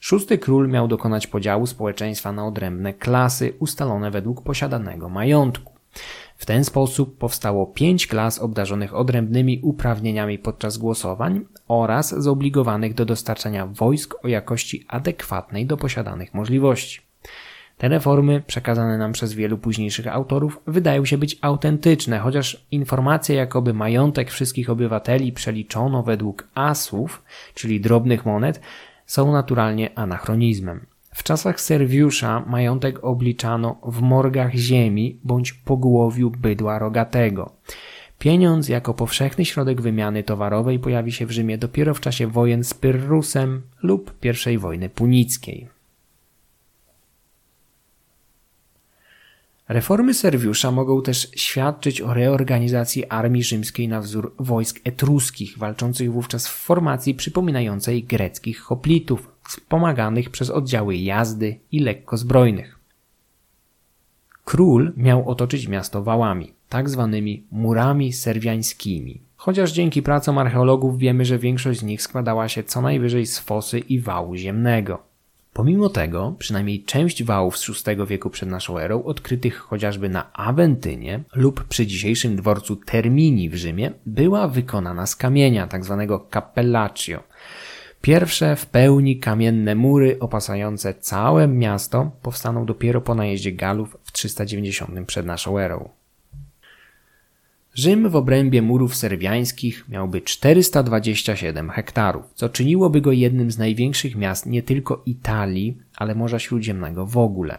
Szósty król miał dokonać podziału społeczeństwa na odrębne klasy ustalone według posiadanego majątku. W ten sposób powstało pięć klas obdarzonych odrębnymi uprawnieniami podczas głosowań oraz zobligowanych do dostarczania wojsk o jakości adekwatnej do posiadanych możliwości. Te reformy, przekazane nam przez wielu późniejszych autorów, wydają się być autentyczne, chociaż informacje, jakoby majątek wszystkich obywateli przeliczono według asów, czyli drobnych monet, są naturalnie anachronizmem. W czasach Serwiusza majątek obliczano w morgach ziemi bądź pogłowiu bydła rogatego. Pieniądz jako powszechny środek wymiany towarowej pojawi się w Rzymie dopiero w czasie wojen z Pyrrusem lub I wojny punickiej. Reformy Serwiusza mogą też świadczyć o reorganizacji armii rzymskiej na wzór wojsk etruskich, walczących wówczas w formacji przypominającej greckich hoplitów, wspomaganych przez oddziały jazdy i lekkozbrojnych. Król miał otoczyć miasto wałami, tak zwanymi murami serwiańskimi. Chociaż dzięki pracom archeologów wiemy, że większość z nich składała się co najwyżej z fosy i wału ziemnego. Pomimo tego, przynajmniej część wałów z VI wieku przed naszą erą, odkrytych chociażby na Aventynie lub przy dzisiejszym dworcu Termini w Rzymie, była wykonana z kamienia, tzw. Tak cappellaccio. Pierwsze w pełni kamienne mury opasające całe miasto powstaną dopiero po najeździe Galów w 390 przed naszą erą. Rzym w obrębie murów serwiańskich miałby 427 hektarów, co czyniłoby go jednym z największych miast nie tylko Italii, ale Morza Śródziemnego w ogóle.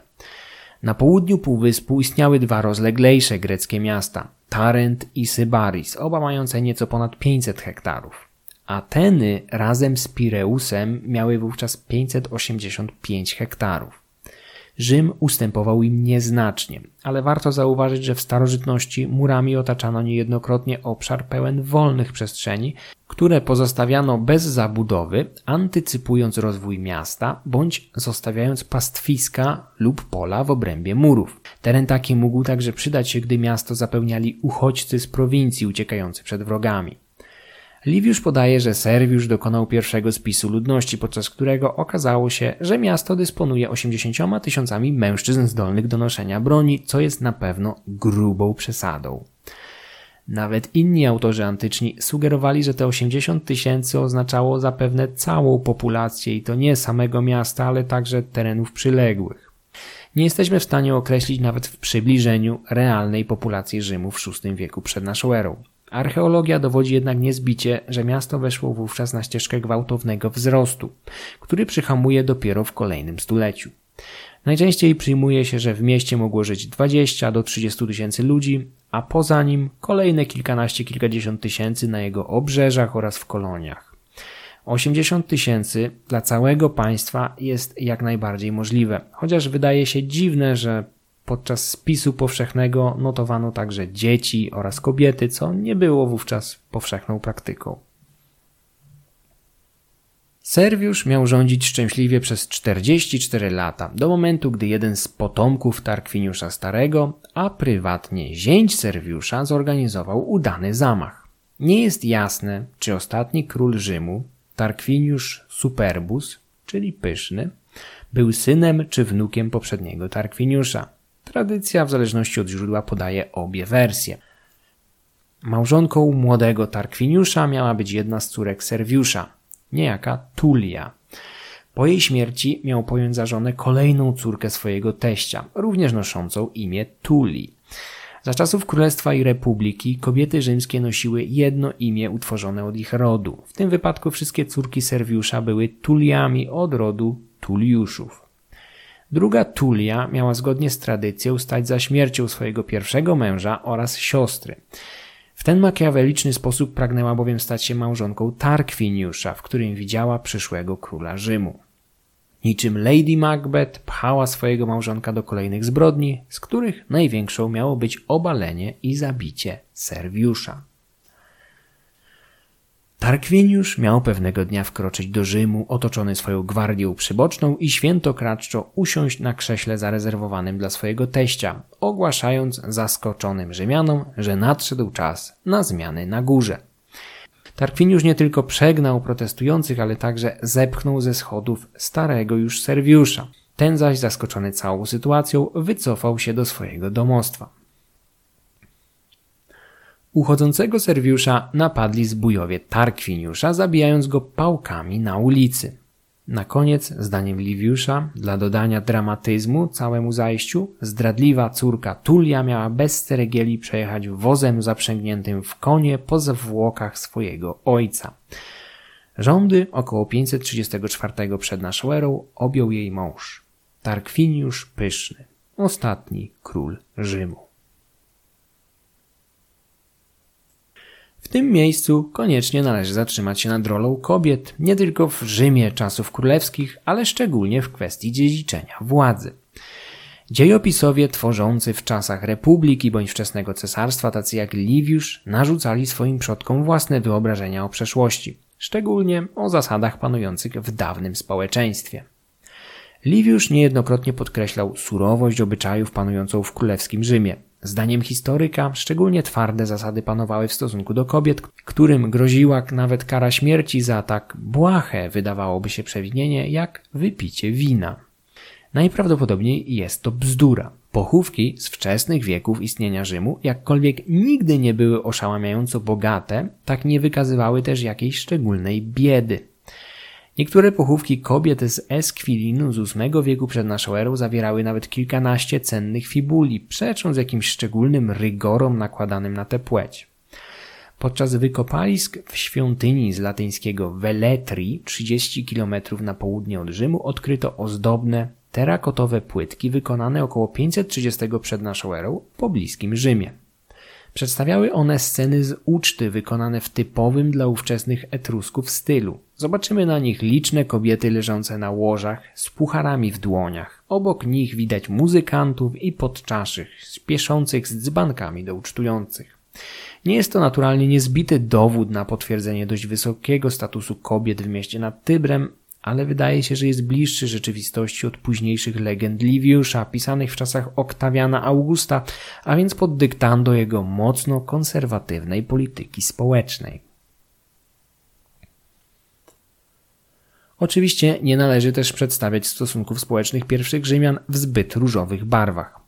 Na południu półwyspu istniały dwa rozleglejsze greckie miasta, Tarent i Sybaris, oba mające nieco ponad 500 hektarów. Ateny razem z Pireusem miały wówczas 585 hektarów. Rzym ustępował im nieznacznie, ale warto zauważyć, że w starożytności murami otaczano niejednokrotnie obszar pełen wolnych przestrzeni, które pozostawiano bez zabudowy, antycypując rozwój miasta bądź zostawiając pastwiska lub pola w obrębie murów. Teren taki mógł także przydać się, gdy miasto zapełniali uchodźcy z prowincji uciekający przed wrogami. Liviusz podaje, że Serwiusz dokonał pierwszego spisu ludności, podczas którego okazało się, że miasto dysponuje 80 tysiącami mężczyzn zdolnych do noszenia broni, co jest na pewno grubą przesadą. Nawet inni autorzy antyczni sugerowali, że te 80 tysięcy oznaczało zapewne całą populację i to nie samego miasta, ale także terenów przyległych. Nie jesteśmy w stanie określić nawet w przybliżeniu realnej populacji Rzymu w VI wieku przed naszą erą. Archeologia dowodzi jednak niezbicie, że miasto weszło wówczas na ścieżkę gwałtownego wzrostu, który przyhamuje dopiero w kolejnym stuleciu. Najczęściej przyjmuje się, że w mieście mogło żyć 20 do 30 tysięcy ludzi, a poza nim kolejne kilkanaście, kilkadziesiąt tysięcy na jego obrzeżach oraz w koloniach. 80 tysięcy dla całego państwa jest jak najbardziej możliwe, chociaż wydaje się dziwne, że Podczas spisu powszechnego notowano także dzieci oraz kobiety, co nie było wówczas powszechną praktyką. Serwiusz miał rządzić szczęśliwie przez 44 lata, do momentu, gdy jeden z potomków Tarkwiniusza Starego, a prywatnie zięć Serwiusza, zorganizował udany zamach. Nie jest jasne, czy ostatni król Rzymu, Tarkwiniusz Superbus, czyli pyszny, był synem czy wnukiem poprzedniego Tarkwiniusza. Tradycja w zależności od źródła podaje obie wersje. Małżonką młodego Tarkwiniusza miała być jedna z córek Serwiusza, niejaka Tulia. Po jej śmierci miał pojąć za żonę kolejną córkę swojego teścia, również noszącą imię Tuli. Za czasów Królestwa i Republiki kobiety rzymskie nosiły jedno imię utworzone od ich rodu. W tym wypadku wszystkie córki Serwiusza były Tuliami od rodu Tuliuszów. Druga Tulia miała zgodnie z tradycją stać za śmiercią swojego pierwszego męża oraz siostry. W ten makiaweliczny sposób pragnęła bowiem stać się małżonką Tarkwiniusza, w którym widziała przyszłego króla Rzymu. Niczym Lady Macbeth pchała swojego małżonka do kolejnych zbrodni, z których największą miało być obalenie i zabicie Serwiusza. Tarkwiniusz miał pewnego dnia wkroczyć do Rzymu, otoczony swoją gwardią przyboczną i świętokradczo usiąść na krześle zarezerwowanym dla swojego teścia, ogłaszając zaskoczonym Rzymianom, że nadszedł czas na zmiany na górze. Tarkwiniusz nie tylko przegnał protestujących, ale także zepchnął ze schodów starego już Serwiusza. Ten zaś, zaskoczony całą sytuacją, wycofał się do swojego domostwa. Uchodzącego Serwiusza napadli zbójowie Tarkwiniusza, zabijając go pałkami na ulicy. Na koniec, zdaniem Liwiusza, dla dodania dramatyzmu całemu zajściu, zdradliwa córka Tulia miała bez ceregieli przejechać wozem zaprzęgniętym w konie po zwłokach swojego ojca. Rządy około 534 przed naszą erą objął jej mąż, Tarkwiniusz Pyszny, ostatni król Rzymu. W tym miejscu koniecznie należy zatrzymać się nad rolą kobiet, nie tylko w Rzymie czasów królewskich, ale szczególnie w kwestii dziedziczenia władzy. Dziejopisowie tworzący w czasach republiki bądź wczesnego cesarstwa, tacy jak Liviusz, narzucali swoim przodkom własne wyobrażenia o przeszłości, szczególnie o zasadach panujących w dawnym społeczeństwie. Liviusz niejednokrotnie podkreślał surowość obyczajów panującą w królewskim Rzymie. Zdaniem historyka szczególnie twarde zasady panowały w stosunku do kobiet, którym groziła nawet kara śmierci za tak błahe wydawałoby się przewinienie jak wypicie wina. Najprawdopodobniej jest to bzdura. Pochówki z wczesnych wieków istnienia Rzymu, jakkolwiek nigdy nie były oszałamiająco bogate, tak nie wykazywały też jakiejś szczególnej biedy. Niektóre pochówki kobiet z Esquilinu z VIII wieku przed naszą erą zawierały nawet kilkanaście cennych fibuli, przecząc jakimś szczególnym rygorom nakładanym na tę płeć. Podczas wykopalisk w świątyni z latyńskiego Veletri, 30 km na południe od Rzymu, odkryto ozdobne, terakotowe płytki wykonane około 530 przed naszą erą po bliskim Rzymie. Przedstawiały one sceny z uczty wykonane w typowym dla ówczesnych Etrusków stylu. Zobaczymy na nich liczne kobiety leżące na łożach z pucharami w dłoniach. Obok nich widać muzykantów i podczaszych, spieszących z dzbankami do ucztujących. Nie jest to naturalnie niezbity dowód na potwierdzenie dość wysokiego statusu kobiet w mieście nad Tybrem, ale wydaje się, że jest bliższy rzeczywistości od późniejszych legend Liviusza, pisanych w czasach Oktawiana Augusta, a więc pod dyktando jego mocno konserwatywnej polityki społecznej. Oczywiście nie należy też przedstawiać stosunków społecznych pierwszych Rzymian w zbyt różowych barwach.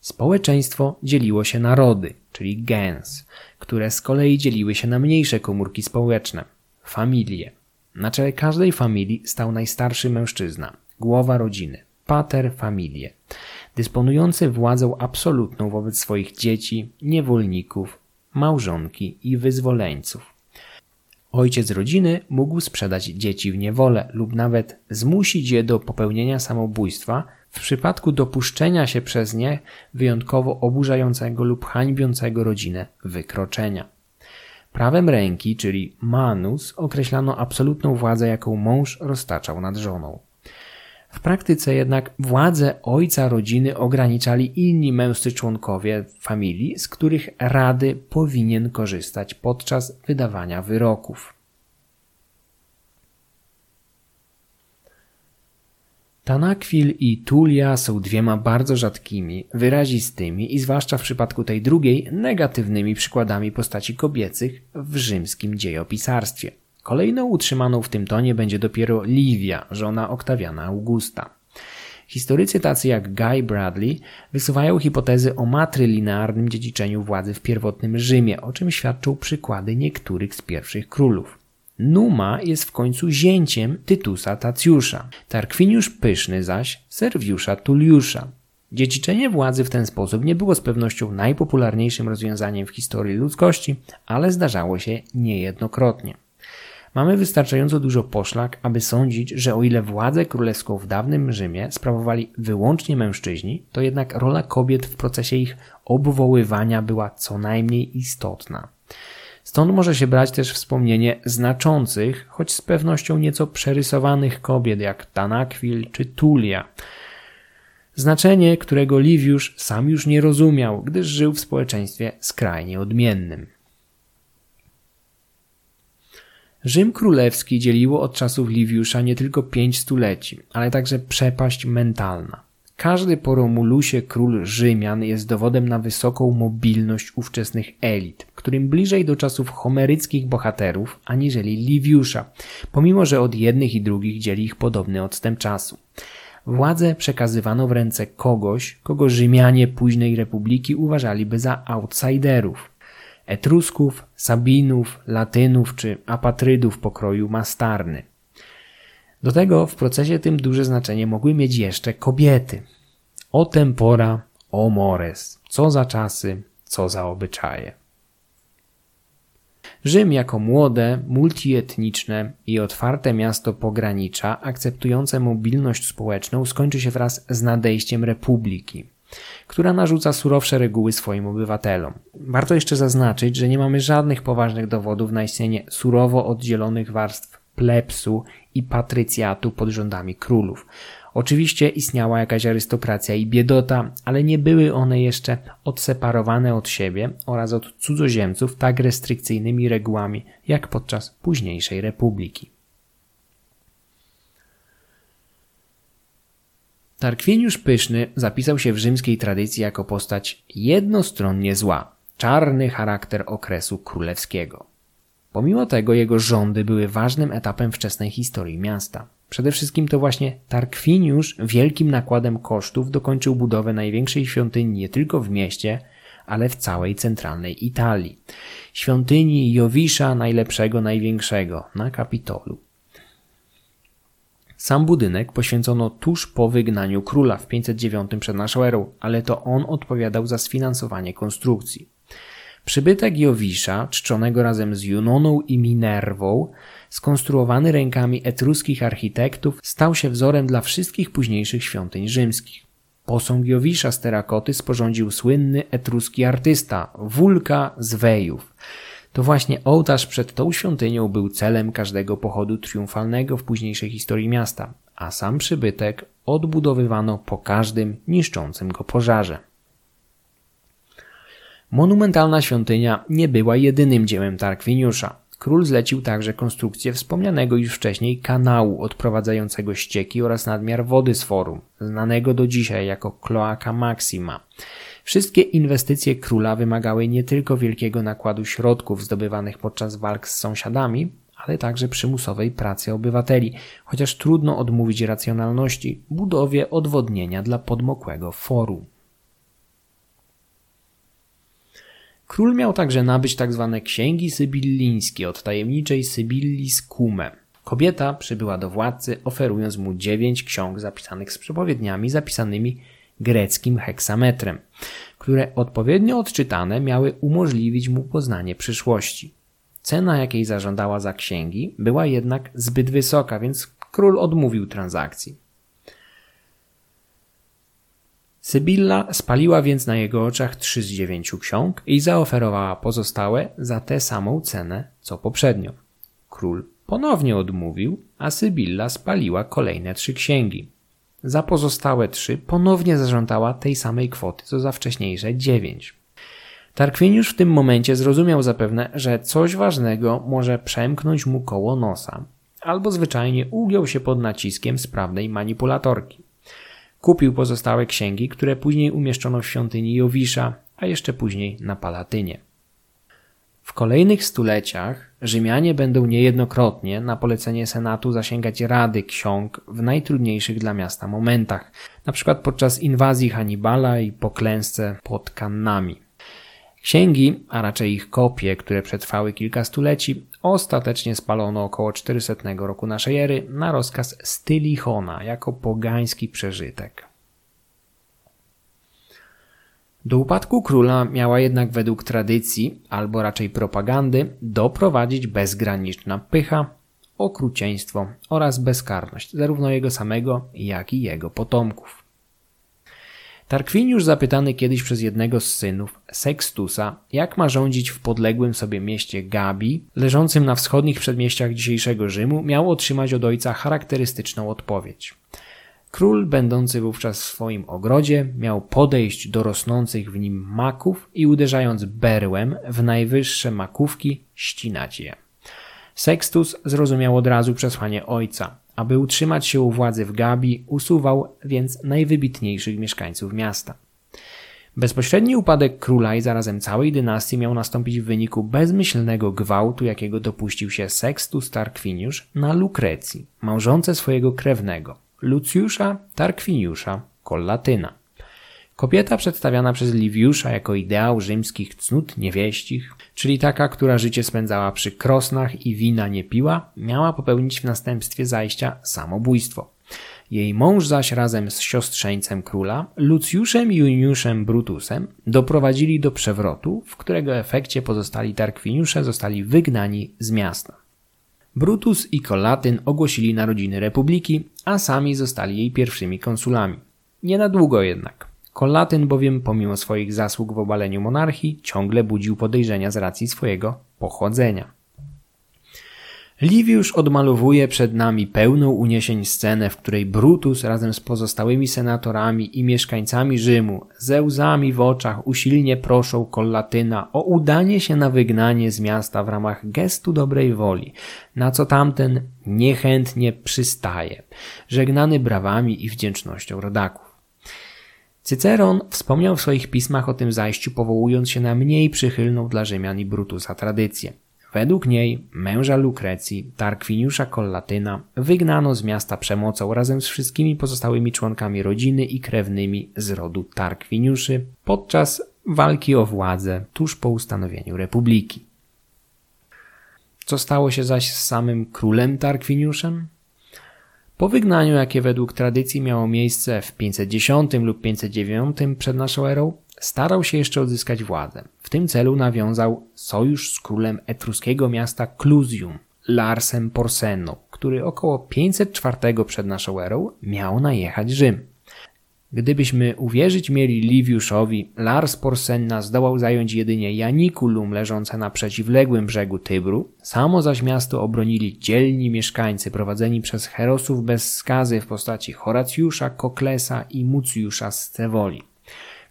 Społeczeństwo dzieliło się na rody, czyli gens, które z kolei dzieliły się na mniejsze komórki społeczne, familie. Na czele każdej familii stał najstarszy mężczyzna, głowa rodziny, pater familie, dysponujący władzą absolutną wobec swoich dzieci, niewolników, małżonki i wyzwoleńców. Ojciec rodziny mógł sprzedać dzieci w niewolę lub nawet zmusić je do popełnienia samobójstwa w przypadku dopuszczenia się przez nie wyjątkowo oburzającego lub hańbiącego rodzinę wykroczenia. Prawem ręki, czyli manus, określano absolutną władzę, jaką mąż roztaczał nad żoną. W praktyce jednak władzę ojca rodziny ograniczali inni męscy członkowie familii, z których rady powinien korzystać podczas wydawania wyroków. Tanakwil i Tulia są dwiema bardzo rzadkimi, wyrazistymi i zwłaszcza w przypadku tej drugiej negatywnymi przykładami postaci kobiecych w rzymskim dziejopisarstwie. Kolejną utrzymaną w tym tonie będzie dopiero Livia, żona Oktawiana Augusta. Historycy tacy jak Guy Bradley wysuwają hipotezy o matrylinearnym dziedziczeniu władzy w pierwotnym Rzymie, o czym świadczą przykłady niektórych z pierwszych królów. Numa jest w końcu zięciem Tytusa Tacjusza, Tarkwiniusz Pyszny zaś Serwiusza Tulliusza. Dziedziczenie władzy w ten sposób nie było z pewnością najpopularniejszym rozwiązaniem w historii ludzkości, ale zdarzało się niejednokrotnie. Mamy wystarczająco dużo poszlak, aby sądzić, że o ile władzę królewską w dawnym Rzymie sprawowali wyłącznie mężczyźni, to jednak rola kobiet w procesie ich obwoływania była co najmniej istotna. Stąd może się brać też wspomnienie znaczących, choć z pewnością nieco przerysowanych kobiet jak Tanakwil czy Tulia. Znaczenie, którego Liviusz sam już nie rozumiał, gdyż żył w społeczeństwie skrajnie odmiennym. Rzym królewski dzieliło od czasów Liviusza nie tylko pięć stuleci, ale także przepaść mentalna. Każdy po Romulusie król Rzymian jest dowodem na wysoką mobilność ówczesnych elit, którym bliżej do czasów homeryckich bohaterów aniżeli Liviusza, pomimo że od jednych i drugich dzieli ich podobny odstęp czasu. Władzę przekazywano w ręce kogoś, kogo Rzymianie późnej republiki uważaliby za outsiderów. Etrusków, Sabinów, Latynów czy apatrydów pokroju Mastarny. Do tego w procesie tym duże znaczenie mogły mieć jeszcze kobiety. O tempora, o mores, co za czasy, co za obyczaje. Rzym jako młode, multietniczne i otwarte miasto pogranicza, akceptujące mobilność społeczną, skończy się wraz z nadejściem republiki, która narzuca surowsze reguły swoim obywatelom. Warto jeszcze zaznaczyć, że nie mamy żadnych poważnych dowodów na istnienie surowo oddzielonych warstw plebsu i patrycjatu pod rządami królów. Oczywiście istniała jakaś arystokracja i biedota, ale nie były one jeszcze odseparowane od siebie oraz od cudzoziemców tak restrykcyjnymi regułami jak podczas późniejszej republiki. Tarkwiniusz Pyszny zapisał się w rzymskiej tradycji jako postać jednostronnie zła, czarny charakter okresu królewskiego. Pomimo tego jego rządy były ważnym etapem wczesnej historii miasta. Przede wszystkim to właśnie Tarkwiniusz wielkim nakładem kosztów dokończył budowę największej świątyni nie tylko w mieście, ale w całej centralnej Italii. Świątyni Jowisza najlepszego, największego na Kapitolu. Sam budynek poświęcono tuż po wygnaniu króla w 509 przed naszą erą, ale to on odpowiadał za sfinansowanie konstrukcji. Przybytek Jowisza, czczonego razem z Junoną i Minerwą, skonstruowany rękami etruskich architektów, stał się wzorem dla wszystkich późniejszych świątyń rzymskich. Posąg Jowisza z terakoty sporządził słynny etruski artysta Wulka z Wejów. To właśnie ołtarz przed tą świątynią był celem każdego pochodu triumfalnego w późniejszej historii miasta, a sam przybytek odbudowywano po każdym niszczącym go pożarze. Monumentalna świątynia nie była jedynym dziełem Tarkwiniusza. Król zlecił także konstrukcję wspomnianego już wcześniej kanału odprowadzającego ścieki oraz nadmiar wody z forum, znanego do dzisiaj jako Cloaca Maxima. Wszystkie inwestycje króla wymagały nie tylko wielkiego nakładu środków zdobywanych podczas walk z sąsiadami, ale także przymusowej pracy obywateli, chociaż trudno odmówić racjonalności budowie odwodnienia dla podmokłego forum. Król miał także nabyć tzw. Tak księgi sybillińskie od tajemniczej Sybilli Skume. Kobieta przybyła do władcy, oferując mu dziewięć ksiąg zapisanych z przepowiedniami zapisanymi greckim heksametrem, które odpowiednio odczytane miały umożliwić mu poznanie przyszłości. Cena, jakiej zażądała za księgi, była jednak zbyt wysoka, więc król odmówił transakcji. Sybilla spaliła więc na jego oczach trzy z dziewięciu ksiąg i zaoferowała pozostałe za tę samą cenę co poprzednio. Król ponownie odmówił, a Sybilla spaliła kolejne trzy księgi. Za pozostałe trzy ponownie zażądała tej samej kwoty co za wcześniejsze dziewięć. Tarkwiniusz w tym momencie zrozumiał zapewne, że coś ważnego może przemknąć mu koło nosa, albo zwyczajnie ugiął się pod naciskiem sprawnej manipulatorki. Kupił pozostałe księgi, które później umieszczono w świątyni Jowisza, a jeszcze później na Palatynie. W kolejnych stuleciach Rzymianie będą niejednokrotnie na polecenie Senatu zasięgać rady ksiąg w najtrudniejszych dla miasta momentach, np. podczas inwazji Hannibala i po klęsce pod Kannami. Księgi, a raczej ich kopie, które przetrwały kilka stuleci, ostatecznie spalono około 400 roku naszej ery na rozkaz Stylichona jako pogański przeżytek. Do upadku króla miała jednak według tradycji, albo raczej propagandy, doprowadzić bezgraniczna pycha, okrucieństwo oraz bezkarność zarówno jego samego, jak i jego potomków. Tarkwiniusz zapytany kiedyś przez jednego z synów, Sextusa, jak ma rządzić w podległym sobie mieście Gabi, leżącym na wschodnich przedmieściach dzisiejszego Rzymu, miał otrzymać od ojca charakterystyczną odpowiedź. Król, będący wówczas w swoim ogrodzie, miał podejść do rosnących w nim maków i uderzając berłem w najwyższe makówki, ścinać je. Sextus zrozumiał od razu przesłanie ojca. Aby utrzymać się u władzy w Gabi, usuwał więc najwybitniejszych mieszkańców miasta. Bezpośredni upadek króla i zarazem całej dynastii miał nastąpić w wyniku bezmyślnego gwałtu, jakiego dopuścił się Sextus Tarquinius na Lukrecji, małżonce swojego krewnego, Lucjusza Tarquiniusza Kollatyna. Kobieta przedstawiana przez Liviusza jako ideał rzymskich cnót niewieścich, czyli taka, która życie spędzała przy krosnach i wina nie piła, miała popełnić w następstwie zajścia samobójstwo. Jej mąż zaś razem z siostrzeńcem króla, Lucjuszem Juniuszem Brutusem, doprowadzili do przewrotu, w którego efekcie pozostali Tarkwiniusze zostali wygnani z miasta. Brutus i Kolatyn ogłosili narodziny republiki, a sami zostali jej pierwszymi konsulami. Nie na długo jednak. Kolatyn bowiem, pomimo swoich zasług w obaleniu monarchii, ciągle budził podejrzenia z racji swojego pochodzenia. Liviusz odmalowuje przed nami pełną uniesień scenę, w której Brutus razem z pozostałymi senatorami i mieszkańcami Rzymu ze łzami w oczach usilnie proszą Kollatyna o udanie się na wygnanie z miasta w ramach gestu dobrej woli, na co tamten niechętnie przystaje, żegnany brawami i wdzięcznością rodaków. Cyceron wspomniał w swoich pismach o tym zajściu, powołując się na mniej przychylną dla Rzymian i Brutusa tradycję. Według niej męża Lukrecji, Tarkwiniusza Kollatyna, wygnano z miasta przemocą razem z wszystkimi pozostałymi członkami rodziny i krewnymi z rodu Tarkwiniuszy podczas walki o władzę tuż po ustanowieniu republiki. Co stało się zaś z samym królem Tarkwiniuszem? Po wygnaniu, jakie według tradycji miało miejsce w 510 lub 509 przed naszą erą, starał się jeszcze odzyskać władzę. W tym celu nawiązał sojusz z królem etruskiego miasta Clusium, Larsem Porseno, który około 504 przed naszą erą miał najechać Rzym. Gdybyśmy uwierzyć mieli Liviuszowi, Lars Porsenna zdołał zająć jedynie Janikulum leżące na przeciwległym brzegu Tybru, samo zaś miasto obronili dzielni mieszkańcy prowadzeni przez herosów bez skazy w postaci Horacjusza, Koklesa i Mucjusza z Cewoli.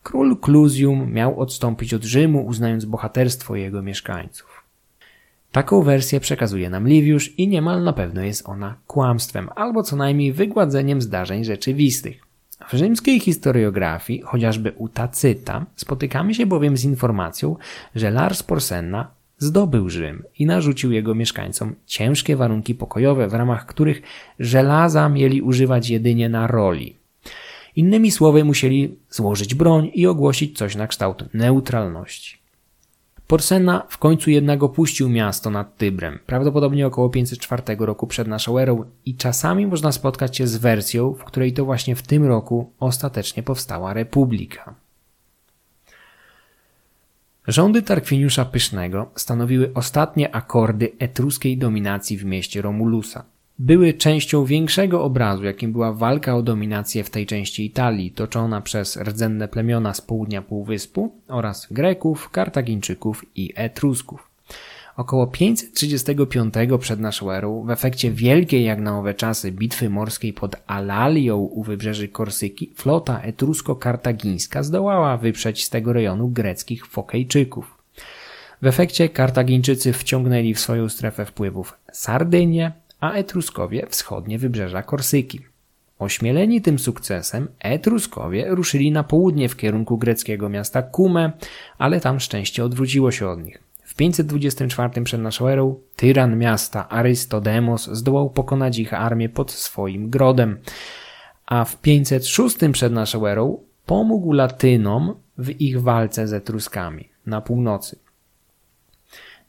Król Clusium miał odstąpić od Rzymu, uznając bohaterstwo jego mieszkańców. Taką wersję przekazuje nam Liviusz i niemal na pewno jest ona kłamstwem, albo co najmniej wygładzeniem zdarzeń rzeczywistych. W rzymskiej historiografii, chociażby u Tacyta, spotykamy się bowiem z informacją, że Lars Porsenna zdobył Rzym i narzucił jego mieszkańcom ciężkie warunki pokojowe, w ramach których żelaza mieli używać jedynie na roli. Innymi słowy, musieli złożyć broń i ogłosić coś na kształt neutralności. Porsenna w końcu jednak opuścił miasto nad Tybrem, prawdopodobnie około 504 roku przed naszą erą i czasami można spotkać się z wersją, w której to właśnie w tym roku ostatecznie powstała republika. Rządy Tarkwiniusza Pysznego stanowiły ostatnie akordy etruskiej dominacji w mieście Romulusa były częścią większego obrazu, jakim była walka o dominację w tej części Italii, toczona przez rdzenne plemiona z południa Półwyspu oraz Greków, Kartagińczyków i Etrusków. Około 535 przed naszą erą, w efekcie wielkiej jak na owe czasy bitwy morskiej pod Alalią u wybrzeży Korsyki, flota etrusko-kartagińska zdołała wyprzeć z tego rejonu greckich Fokejczyków. W efekcie Kartagińczycy wciągnęli w swoją strefę wpływów Sardynię, a Etruskowie wschodnie wybrzeża Korsyki. Ośmieleni tym sukcesem, Etruskowie ruszyli na południe w kierunku greckiego miasta Kume, ale tam szczęście odwróciło się od nich. W 524 przed naszą erą tyran miasta Arystodemos zdołał pokonać ich armię pod swoim grodem, a w 506 przed naszą erą pomógł Latynom w ich walce z Etruskami na północy.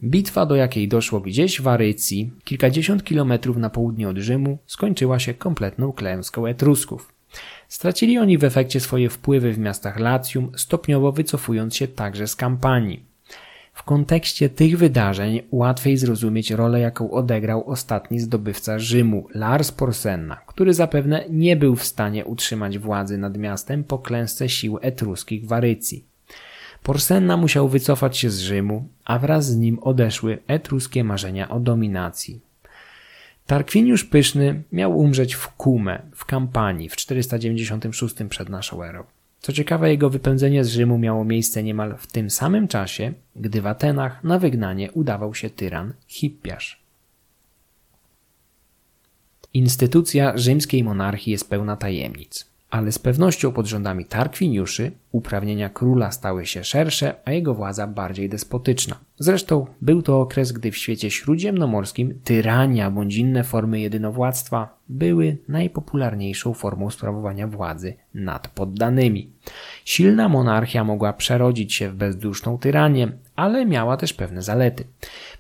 Bitwa, do jakiej doszło gdzieś w Arycji, kilkadziesiąt kilometrów na południe od Rzymu, skończyła się kompletną klęską Etrusków. Stracili oni w efekcie swoje wpływy w miastach Latium, stopniowo wycofując się także z kampanii. W kontekście tych wydarzeń łatwiej zrozumieć rolę, jaką odegrał ostatni zdobywca Rzymu, Lars Porsenna, który zapewne nie był w stanie utrzymać władzy nad miastem po klęsce sił etruskich w Arycji. Porsenna musiał wycofać się z Rzymu, a wraz z nim odeszły etruskie marzenia o dominacji. Tarkwiniusz Pyszny miał umrzeć w Kume, w kampanii w 496 przed naszą erą. Co ciekawe, jego wypędzenie z Rzymu miało miejsce niemal w tym samym czasie, gdy w Atenach na wygnanie udawał się tyran Hippiasz. Instytucja rzymskiej monarchii jest pełna tajemnic ale z pewnością pod rządami Tarkwiniuszy uprawnienia króla stały się szersze, a jego władza bardziej despotyczna. Zresztą był to okres, gdy w świecie śródziemnomorskim tyrania bądź inne formy jedynowładztwa były najpopularniejszą formą sprawowania władzy nad poddanymi. Silna monarchia mogła przerodzić się w bezduszną tyranię, ale miała też pewne zalety.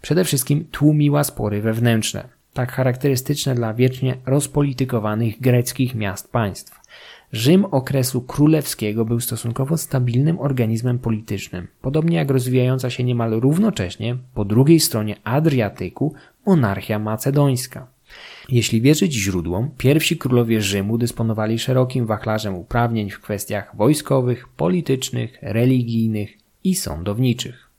Przede wszystkim tłumiła spory wewnętrzne, tak charakterystyczne dla wiecznie rozpolitykowanych greckich miast państw. Rzym okresu królewskiego był stosunkowo stabilnym organizmem politycznym, podobnie jak rozwijająca się niemal równocześnie po drugiej stronie Adriatyku monarchia macedońska. Jeśli wierzyć źródłom, pierwsi królowie Rzymu dysponowali szerokim wachlarzem uprawnień w kwestiach wojskowych, politycznych, religijnych i sądowniczych.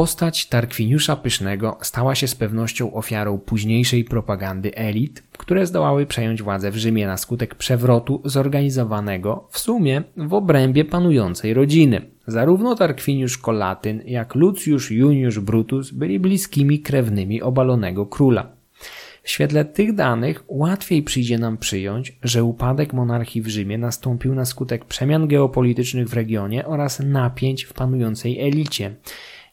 Postać Tarkwiniusza Pysznego stała się z pewnością ofiarą późniejszej propagandy elit, które zdołały przejąć władzę w Rzymie na skutek przewrotu zorganizowanego w sumie w obrębie panującej rodziny. Zarówno Tarkwiniusz Kolatyn, jak Lucius Junius Brutus byli bliskimi krewnymi obalonego króla. W świetle tych danych łatwiej przyjdzie nam przyjąć, że upadek monarchii w Rzymie nastąpił na skutek przemian geopolitycznych w regionie oraz napięć w panującej elicie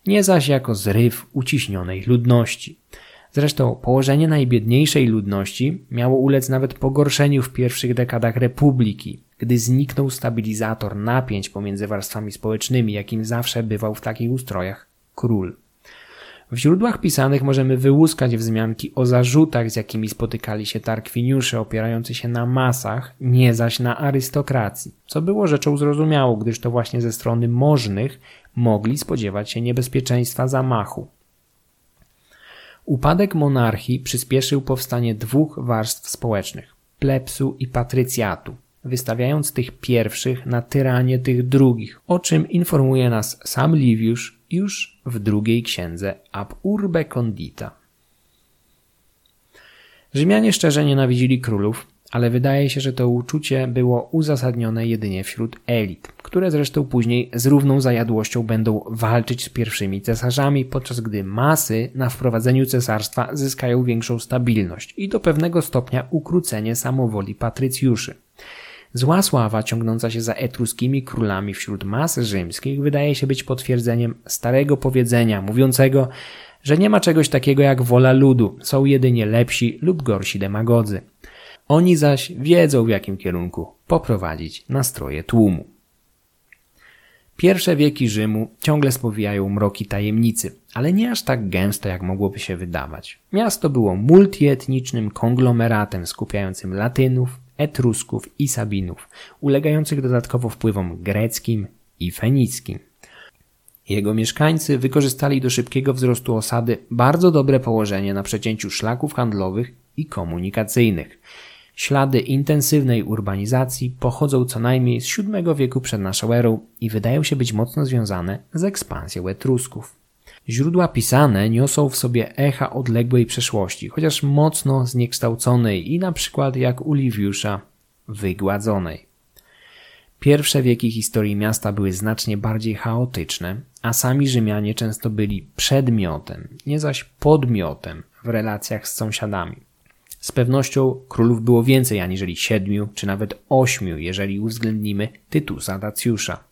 nie zaś jako zryw uciśnionej ludności. Zresztą położenie najbiedniejszej ludności miało ulec nawet pogorszeniu w pierwszych dekadach republiki, gdy zniknął stabilizator napięć pomiędzy warstwami społecznymi, jakim zawsze bywał w takich ustrojach król. W źródłach pisanych możemy wyłuskać wzmianki o zarzutach, z jakimi spotykali się tarkwiniusze opierający się na masach, nie zaś na arystokracji, co było rzeczą zrozumiałą, gdyż to właśnie ze strony możnych mogli spodziewać się niebezpieczeństwa zamachu. Upadek monarchii przyspieszył powstanie dwóch warstw społecznych plepsu i patrycjatu, wystawiając tych pierwszych na tyranie tych drugich, o czym informuje nas sam Liviusz już w drugiej księdze Ab Urbe Condita. Rzymianie szczerze nienawidzili królów, ale wydaje się, że to uczucie było uzasadnione jedynie wśród elit, które zresztą później z równą zajadłością będą walczyć z pierwszymi cesarzami, podczas gdy masy na wprowadzeniu cesarstwa zyskają większą stabilność i do pewnego stopnia ukrócenie samowoli patrycjuszy. Zła sława ciągnąca się za etruskimi królami wśród mas rzymskich wydaje się być potwierdzeniem starego powiedzenia mówiącego, że nie ma czegoś takiego jak wola ludu, są jedynie lepsi lub gorsi demagodzy. Oni zaś wiedzą w jakim kierunku poprowadzić nastroje tłumu. Pierwsze wieki Rzymu ciągle spowijają mroki tajemnicy, ale nie aż tak gęsto, jak mogłoby się wydawać. Miasto było multietnicznym konglomeratem skupiającym Latynów, Etrusków i Sabinów, ulegających dodatkowo wpływom greckim i fenickim. Jego mieszkańcy wykorzystali do szybkiego wzrostu osady bardzo dobre położenie na przecięciu szlaków handlowych i komunikacyjnych. Ślady intensywnej urbanizacji pochodzą co najmniej z VII wieku przed naszą erą i wydają się być mocno związane z ekspansją Etrusków. Źródła pisane niosą w sobie echa odległej przeszłości, chociaż mocno zniekształconej i na przykład jak u Liviusza wygładzonej. Pierwsze wieki historii miasta były znacznie bardziej chaotyczne, a sami Rzymianie często byli przedmiotem, nie zaś podmiotem w relacjach z sąsiadami. Z pewnością królów było więcej aniżeli siedmiu, czy nawet ośmiu, jeżeli uwzględnimy Tytusa Dacjusza.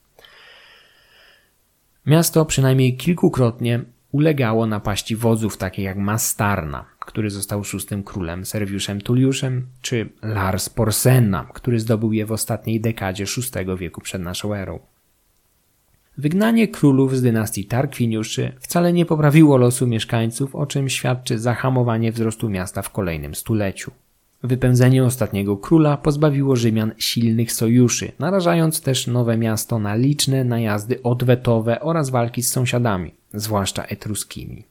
Miasto przynajmniej kilkukrotnie ulegało napaści wodzów takich jak Mastarna, który został szóstym królem Serwiuszem Tulliuszem, czy Lars Porsenna, który zdobył je w ostatniej dekadzie VI wieku przed naszą erą. Wygnanie królów z dynastii Tarkwiniuszy wcale nie poprawiło losu mieszkańców, o czym świadczy zahamowanie wzrostu miasta w kolejnym stuleciu. Wypędzenie ostatniego króla pozbawiło Rzymian silnych sojuszy, narażając też nowe miasto na liczne najazdy odwetowe oraz walki z sąsiadami, zwłaszcza etruskimi.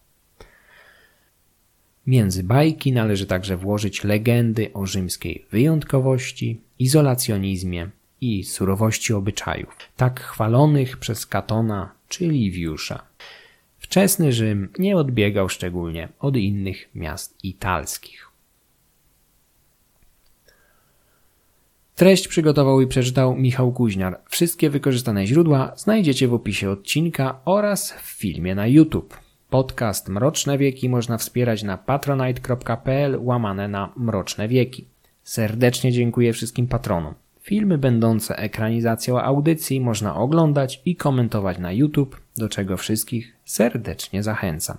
Między bajki należy także włożyć legendy o rzymskiej wyjątkowości, izolacjonizmie i surowości obyczajów, tak chwalonych przez Katona czy Liviusza. Wczesny Rzym nie odbiegał szczególnie od innych miast italskich. Treść przygotował i przeczytał Michał Kuźniar. Wszystkie wykorzystane źródła znajdziecie w opisie odcinka oraz w filmie na YouTube. Podcast Mroczne Wieki można wspierać na patronite.pl łamane na Mroczne Wieki. Serdecznie dziękuję wszystkim patronom. Filmy będące ekranizacją audycji można oglądać i komentować na YouTube, do czego wszystkich serdecznie zachęcam.